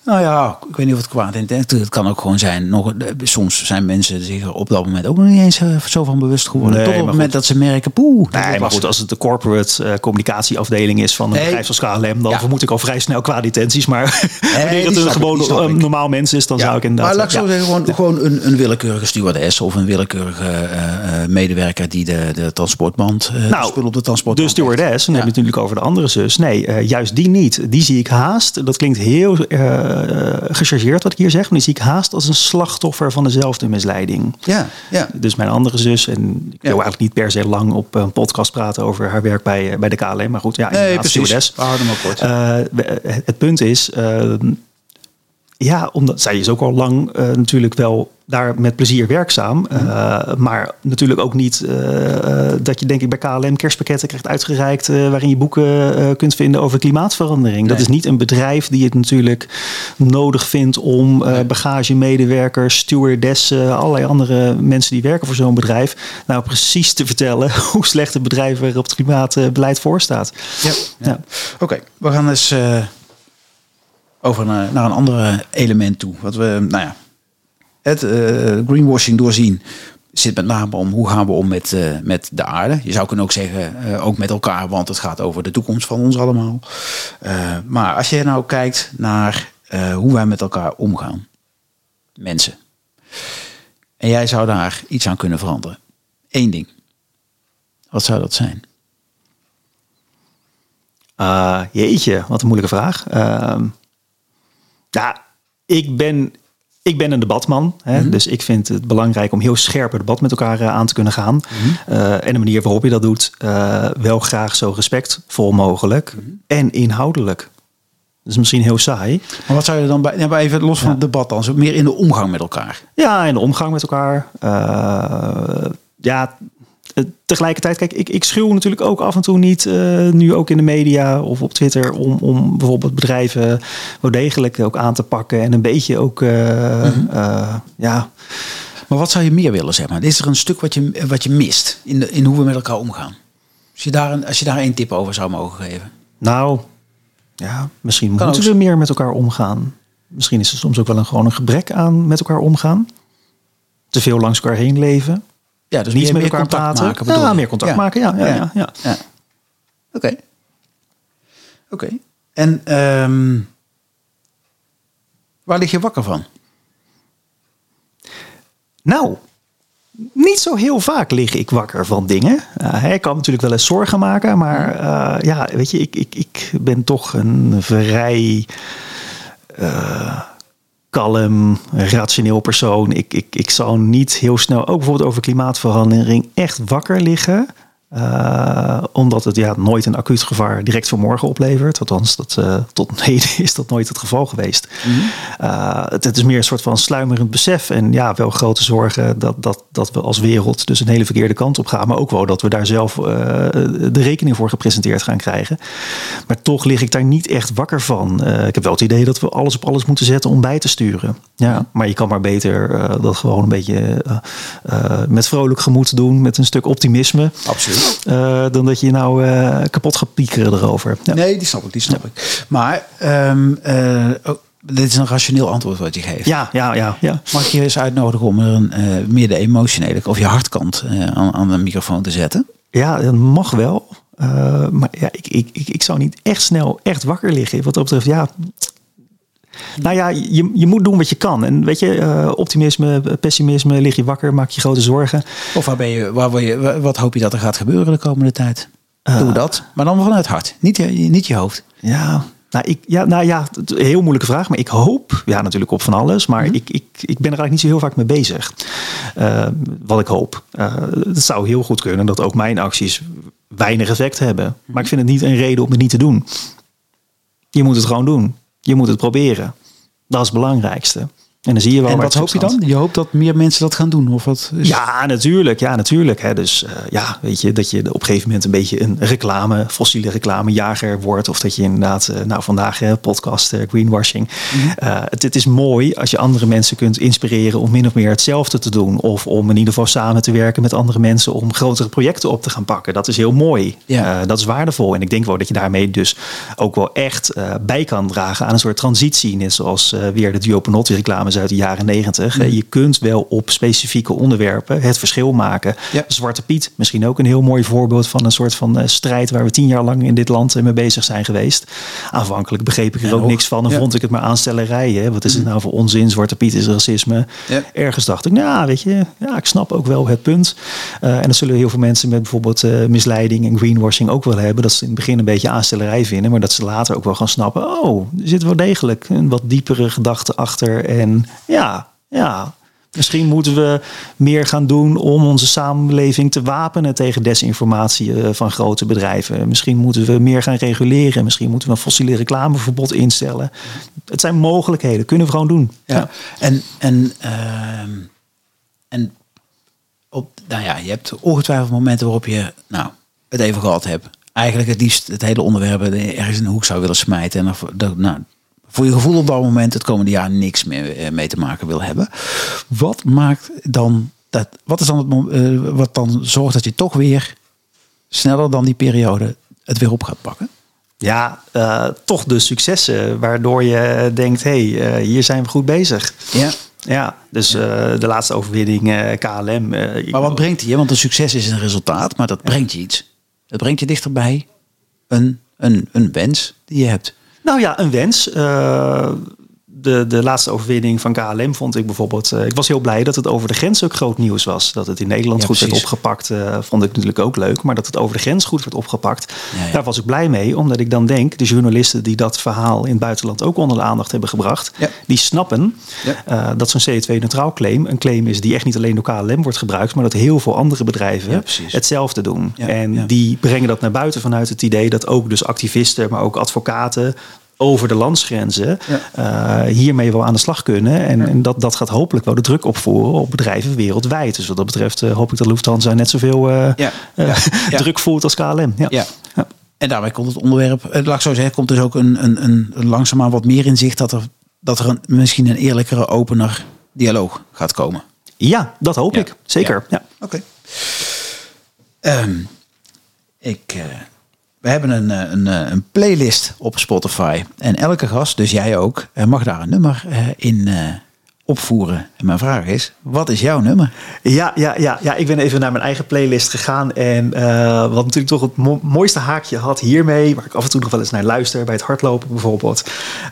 Nou ja, ik weet niet of het kwaad intent Het kan ook gewoon zijn. Nog, eh, soms zijn mensen zich op dat moment ook nog niet eens eh, zo van bewust geworden. Nee, Tot op het moment goed. dat ze merken, poeh. Nee, maar goed, als het de corporate eh, communicatieafdeling is van een Nee. bedrijf als KLM, dan Ja. vermoed ik al vrij snel kwade intenties. Maar wanneer het een snap ik, gewoon een ik. normaal mens is, dan zou ik inderdaad... Maar laat ik zo ja. zeggen, gewoon, gewoon een, een willekeurige stewardess of een willekeurige eh, eh, medewerker die de, de transportband, eh Nou, spul op de De transportband stewardess, dan heb je natuurlijk over de andere zus. Nee, eh, juist die niet. Die zie ik haast. Dat klinkt heel eh, gechargeerd wat ik hier zeg. Maar die zie ik haast als een slachtoffer van dezelfde misleiding. Ja, ja. Dus mijn andere zus, en ik wil eigenlijk niet per se lang op een podcast praten over haar werk bij, eh, bij de KLM. Maar goed, ja, Nee, precies. stewardess. We houden hem ook kort. Eh, het punt is, eh, ja, omdat zij is ook al lang eh, natuurlijk wel daar met plezier werkzaam. eh, maar natuurlijk ook niet eh, dat je denk ik bij KLM kerstpakketten krijgt uitgereikt waarin je boeken kunt vinden over klimaatverandering. Dat is niet een bedrijf die het natuurlijk nodig vindt om eh bagagemedewerkers, stewardessen, allerlei andere mensen die werken voor zo'n bedrijf, nou precies te vertellen hoe slecht het bedrijf er op het klimaatbeleid voor staat. Ja. Ja. Oké, we gaan eens eh, over naar, naar een ander element toe. Wat we, nou ja, het eh, greenwashing doorzien zit met name om hoe gaan we om met, eh, met de aarde. Je zou kunnen ook zeggen, eh, ook met elkaar, want het gaat over de toekomst van ons allemaal. Eh, maar als je nou kijkt naar eh, hoe wij met elkaar omgaan, mensen. En jij zou daar iets aan kunnen veranderen. Eén ding. Wat zou dat zijn? Uh, jeetje, wat een moeilijke vraag. Ja, ik ben, ik ben een debatman. Hè, Mhm. Dus ik vind het belangrijk om heel scherp het debat met elkaar uh, aan te kunnen gaan. Mhm. Uh, en de manier waarop je dat doet, uh, wel graag zo respectvol mogelijk. Mhm. En inhoudelijk. Dat is misschien heel saai. Maar wat zou je dan bij, maar even los van Ja. het debat dan, zo meer in de omgang met elkaar? Ja, in de omgang met elkaar. Ja, eh, tegelijkertijd, kijk, ik, ik schuw natuurlijk ook af en toe niet, uh, nu ook in de media of op Twitter, om, om bijvoorbeeld bedrijven wel degelijk ook aan te pakken en een beetje ook, uh, mm -hmm. ja. Maar wat zou je meer willen, zeg maar? Is er een stuk wat je, wat je mist in, de, in hoe we met elkaar omgaan? Als je daar een, als je daar één tip over zou mogen geven. Nou, ja, misschien kan moeten we meer met elkaar omgaan. Misschien is er soms ook wel een, gewoon een gebrek aan met elkaar omgaan. Te veel langs elkaar heen leven. Ja, dus niet meer, meer elkaar praten. Maken, ja, meer contact ja. maken. Ja, ja, ja. ja, ja. ja. Oké. Okay. Oké. Okay. En um, waar lig je wakker van? Nou, niet zo heel vaak lig ik wakker van dingen. Uh, ik kan natuurlijk wel eens zorgen maken, maar uh, ja, weet je, ik, ik, ik ben toch een vrij uh, kalm, rationeel persoon. Ik, ik, ik zal niet heel snel, ook bijvoorbeeld over klimaatverandering, echt wakker liggen. Uh, omdat het ja, nooit een acuut gevaar direct voor morgen oplevert. Althans, dat, uh, tot heden is dat nooit het geval geweest. Mm -hmm. uh, het, het, is meer een soort van sluimerend besef. En ja, wel grote zorgen dat, dat, dat we als wereld dus een hele verkeerde kant op gaan. Maar ook wel dat we daar zelf de rekening voor gepresenteerd gaan krijgen. Maar toch lig ik daar niet echt wakker van. Ik heb wel het idee dat we alles op alles moeten zetten om bij te sturen. Ja, maar je kan maar beter dat gewoon een beetje met vrolijk gemoed doen. Met een stuk optimisme. Absoluut. Uh, dan dat je nou uh, kapot gaat piekeren erover. Ja. Nee, die snap ik, die snap ja. ik. Maar um, uh, oh, dit is een rationeel antwoord wat je geeft. Ja, ja, ja. ja. Mag ik je eens uitnodigen om er een, meer de emotionele of je hartkant aan, aan de microfoon te zetten? Ja, dat mag wel. maar ja, ik, ik, ik, ik zou niet echt snel echt wakker liggen. Wat dat betreft, ja, Nou ja, je, je moet doen wat je kan. En weet je, uh, optimisme, pessimisme, lig je wakker, maak je grote zorgen. Of waar ben je, waar wil je, wat hoop je dat er gaat gebeuren de komende tijd? Doe uh, dat, maar dan vanuit het hart, niet je, niet je hoofd. Ja, nou, ik, ja, nou ja, heel moeilijke vraag. Maar ik hoop, ja, natuurlijk op van alles. Maar mm-hmm. ik, ik, ik ben er eigenlijk niet zo heel vaak mee bezig. Uh, wat ik hoop. Uh, het zou heel goed kunnen dat ook mijn acties weinig effect hebben. Maar ik vind het niet een reden om het niet te doen. Je moet het gewoon doen. Je moet het proberen. Dat is het belangrijkste. En dan zie je wel. En wat hoop je dan? Je hoopt dat meer mensen dat gaan doen? Of wat is... Ja, natuurlijk. Ja, natuurlijk. Hè. Dus uh, ja, weet je, dat je op een gegeven moment een beetje een reclame, fossiele reclamejager wordt. Of dat je inderdaad, uh, nou vandaag uh, podcast greenwashing. Mm -hmm. het, het, is mooi als je andere mensen kunt inspireren om min of meer hetzelfde te doen. Of om in ieder geval samen te werken met andere mensen om grotere projecten op te gaan pakken. Dat is heel mooi. Ja. dat is waardevol. En ik denk wel dat je daarmee dus ook wel echt bij kan dragen aan een soort transitie. Net zoals weer de Duoponotti reclame uit de jaren negentig. Mm. Je kunt wel op specifieke onderwerpen het verschil maken. Ja. Zwarte Piet, misschien ook een heel mooi voorbeeld van een soort van uh, strijd waar we tien jaar lang in dit land mee bezig zijn geweest. Aanvankelijk begreep ik er ook niks van en ja. vond ik het maar aanstellerijen. Wat is het nou voor onzin? Zwarte Piet is racisme. Ergens dacht ik, nou weet je, ja, ik snap ook wel het punt. Uh, en dat zullen heel veel mensen met bijvoorbeeld uh, misleiding en greenwashing ook wel hebben. Dat ze in het begin een beetje aanstellerij vinden, maar dat ze later ook wel gaan snappen. Oh, er zit wel degelijk een wat diepere gedachte achter. En ja, ja. Misschien moeten we meer gaan doen om onze samenleving te wapenen tegen desinformatie eh, van grote bedrijven. Misschien moeten we meer gaan reguleren. Misschien moeten we een fossiele reclameverbod instellen. Het zijn mogelijkheden, kunnen we gewoon doen. Ja. ja. En, en, uh, en op, nou ja, je hebt ongetwijfeld momenten waarop je nou, het even gehad hebt. Eigenlijk het liefst het hele onderwerp ergens in de hoek zou willen smijten. En dan, nou, voor je gevoel op dat moment het komende jaar niks meer eh, mee te maken wil hebben. Wat maakt dan dat? Wat is dan het uh, wat dan zorgt dat je toch weer sneller dan die periode het weer op gaat pakken? Ja, uh, toch de successen waardoor je denkt, hé, hey, uh, hier zijn we goed bezig. Ja. Ja, dus uh, de laatste overwinning KLM. maar wat brengt die? Want een succes is een resultaat, maar dat brengt je iets. Het brengt je dichterbij een, een, een wens die je hebt. Nou ja, een wens. Uh, de, de laatste overwinning van KLM vond ik bijvoorbeeld. Uh, ik was heel blij dat het over de grens ook groot nieuws was. Dat het in Nederland ja, goed precies. werd opgepakt, uh, vond ik natuurlijk ook leuk. Maar dat het over de grens goed werd opgepakt, ja, ja. daar was ik blij mee. Omdat ik dan denk, de journalisten die dat verhaal in het buitenland ook onder de aandacht hebben gebracht, die snappen uh, dat zo'n CO2-neutraal claim een claim is die echt niet alleen door KLM wordt gebruikt, maar dat heel veel andere bedrijven hetzelfde doen. en die brengen dat naar buiten vanuit het idee dat ook dus activisten, maar ook advocaten over de landsgrenzen ja. uh, hiermee wel aan de slag kunnen. En, ja. en, dat, dat gaat hopelijk wel de druk opvoeren op bedrijven wereldwijd. Dus wat dat betreft uh, hoop ik dat Lufthansa net zoveel uh, ja. druk voert als KLM. Ja. En daarbij komt het onderwerp, laat ik zo zeggen, komt dus ook een, een, een, een langzaamaan wat meer inzicht dat er, dat er een, misschien een eerlijkere, opener dialoog gaat komen. Ja, dat hoop ik. Zeker. Ja. Oké. Okay. Um, ik we hebben een, een, een, playlist op Spotify. En elke gast, dus jij ook, mag daar een nummer in opvoeren. En mijn vraag is, wat is jouw nummer? Ja, ja, ja, ja ik ben even naar mijn eigen playlist gegaan. En uh, wat natuurlijk toch het mo mooiste haakje had hiermee... waar ik af en toe nog wel eens naar luister, bij het hardlopen bijvoorbeeld...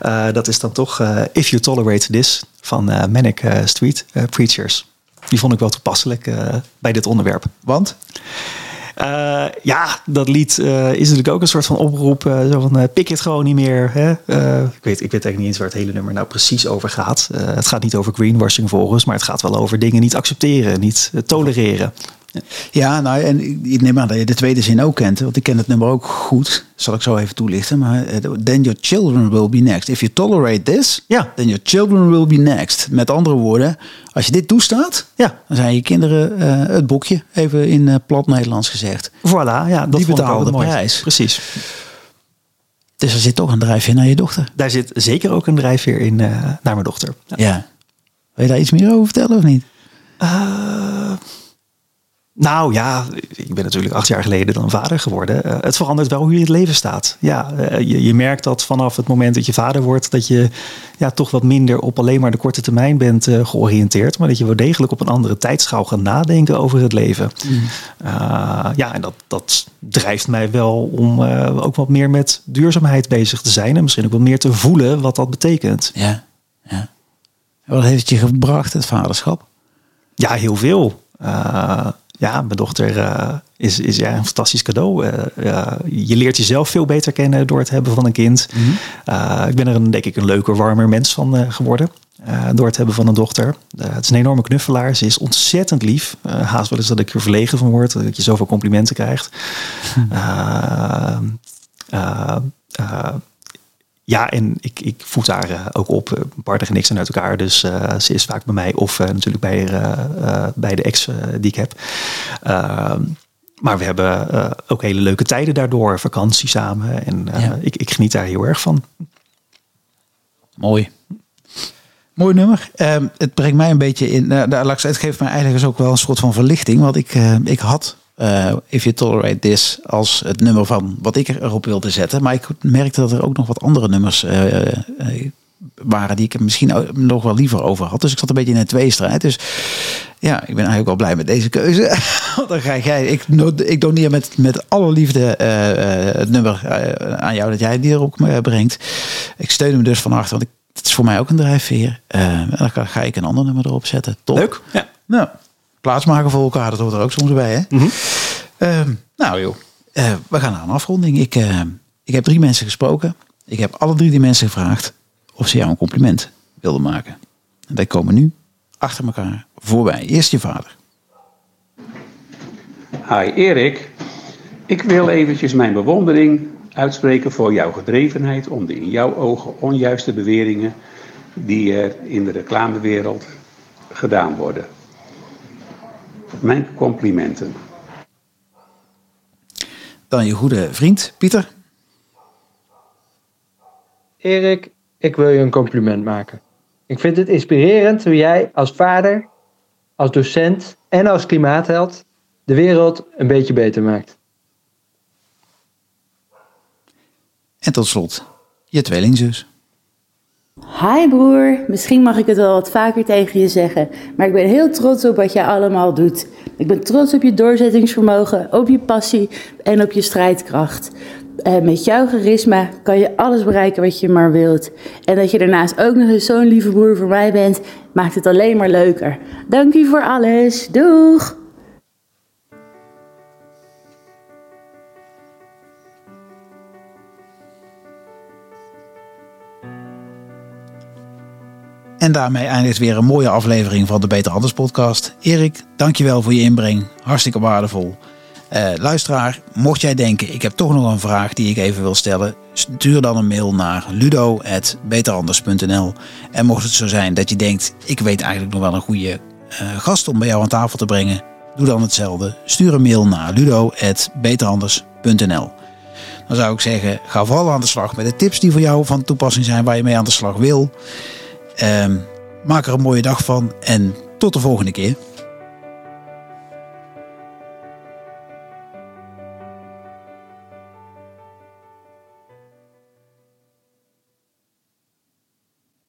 Uh, dat is dan toch uh, If You Tolerate This van Manic Street Preachers. Die vond ik wel toepasselijk bij dit onderwerp. Want? Uh, ja, dat lied uh, is natuurlijk ook een soort van oproep. Uh, zo van pik het gewoon niet meer. Hè? ik, weet, ik weet eigenlijk niet eens waar het hele nummer nou precies over gaat. het gaat niet over greenwashing volgens, maar het gaat wel over dingen niet accepteren, niet tolereren. Ja, nou, en ik neem aan dat je de tweede zin ook kent, want ik ken het nummer ook goed. Zal ik zo even toelichten. Maar then your children will be next. If you tolerate this, ja. then your children will be next. Met andere woorden, als je dit toestaat, ja. dan zijn je kinderen uh, het boekje, even in uh, plat Nederlands gezegd. Voilà, ja, dat Die betalen de prijs. Precies. Dus er zit toch een drijfveer naar je dochter. Daar zit zeker ook een drijfveer in uh, naar mijn dochter. Ja. ja. Wil je daar iets meer over vertellen of niet? Nou ja, ik ben natuurlijk acht jaar geleden dan vader geworden. Uh, het verandert wel hoe je het leven staat. Ja, uh, je, je, merkt dat vanaf het moment dat je vader wordt, dat je ja, toch wat minder op alleen maar de korte termijn bent uh, georiënteerd. Maar dat je wel degelijk op een andere tijdschaal gaat nadenken over het leven. Mm. ja, en dat, dat drijft mij wel om ook wat meer met duurzaamheid bezig te zijn. En misschien ook wat meer te voelen wat dat betekent. Ja, ja. Wat heeft het je gebracht, het vaderschap? Ja, heel veel. Uh, ja, mijn dochter uh, is, is ja, een fantastisch cadeau. Uh, je leert jezelf veel beter kennen door het hebben van een kind. Mm -hmm. ik ben er een, denk ik een leuker, warmer mens van geworden. door het hebben van een dochter. het is een enorme knuffelaar. Ze is ontzettend lief. haast wel eens dat ik er verlegen van word. Dat je zoveel complimenten krijgt. Mm ja, en ik, ik voed haar uh, ook op. Uh, Bart en ik zijn uit elkaar, dus uh, ze is vaak bij mij of natuurlijk bij, bij de ex die ik heb. Ehm, maar we hebben ook hele leuke tijden daardoor, vakantie samen. En ja. ik, ik geniet daar heel erg van. Mooi. Mooi nummer. Uh, het brengt mij een beetje in. Uh, het geeft mij eigenlijk dus ook wel een soort van verlichting. Want ik, uh, ik had uh, If You Tolerate This als het nummer van wat ik erop wilde zetten. Maar ik merkte dat er ook nog wat andere nummers uh, uh, waren die ik misschien nog wel liever over had. Dus ik zat een beetje in een tweestrijd. Dus ja, ik ben eigenlijk wel blij met deze keuze. Dan ga jij, ik, ik doneer met, met alle liefde het nummer aan jou dat jij die erop brengt. Ik steun hem dus van achter, want ik, het is voor mij ook een drijfveer. en dan ga ik een ander nummer erop zetten. Top. Leuk. Ja. Nou, plaatsmaken voor elkaar, dat hoort er ook soms bij. Hè? Mm -hmm. uh, nou joh, uh, we gaan naar een afronding. Ik, uh, ik heb drie mensen gesproken. Ik heb alle drie die mensen gevraagd of ze jou een compliment wilden maken. En die komen nu achter elkaar voorbij. Eerst je vader. Hi Erik, ik wil eventjes mijn bewondering uitspreken voor jouw gedrevenheid om de in jouw ogen onjuiste beweringen die er in de reclamewereld gedaan worden. Mijn complimenten. Dan je goede vriend Pieter. Erik, ik wil je een compliment maken. Ik vind het inspirerend hoe jij als vader, als docent en als klimaatheld de wereld een beetje beter maakt. En tot slot, je tweelingzus. Hi broer, misschien mag ik het wel wat vaker tegen je zeggen, maar ik ben heel trots op wat jij allemaal doet. Ik ben trots op je doorzettingsvermogen, op je passie en op je strijdkracht. En met jouw charisma kan je alles bereiken wat je maar wilt. En dat je daarnaast ook nog eens zo'n lieve broer voor mij bent, maakt het alleen maar leuker. Dank je voor alles. Doeg! En daarmee eindigt weer een mooie aflevering van de Beter Anders podcast. Erik, dankjewel voor je inbreng. Hartstikke waardevol. Uh, luisteraar, mocht jij denken, ik heb toch nog een vraag die ik even wil stellen, stuur dan een mail naar ludo.beteranders.nl. En mocht het zo zijn dat je denkt, ik weet eigenlijk nog wel een goede uh, gast om bij jou aan tafel te brengen, doe dan hetzelfde. Stuur een mail naar ludo.beteranders.nl. Dan zou ik zeggen, ga vooral aan de slag met de tips die voor jou van toepassing zijn, waar je mee aan de slag wil. Um, maak er een mooie dag van en tot de volgende keer.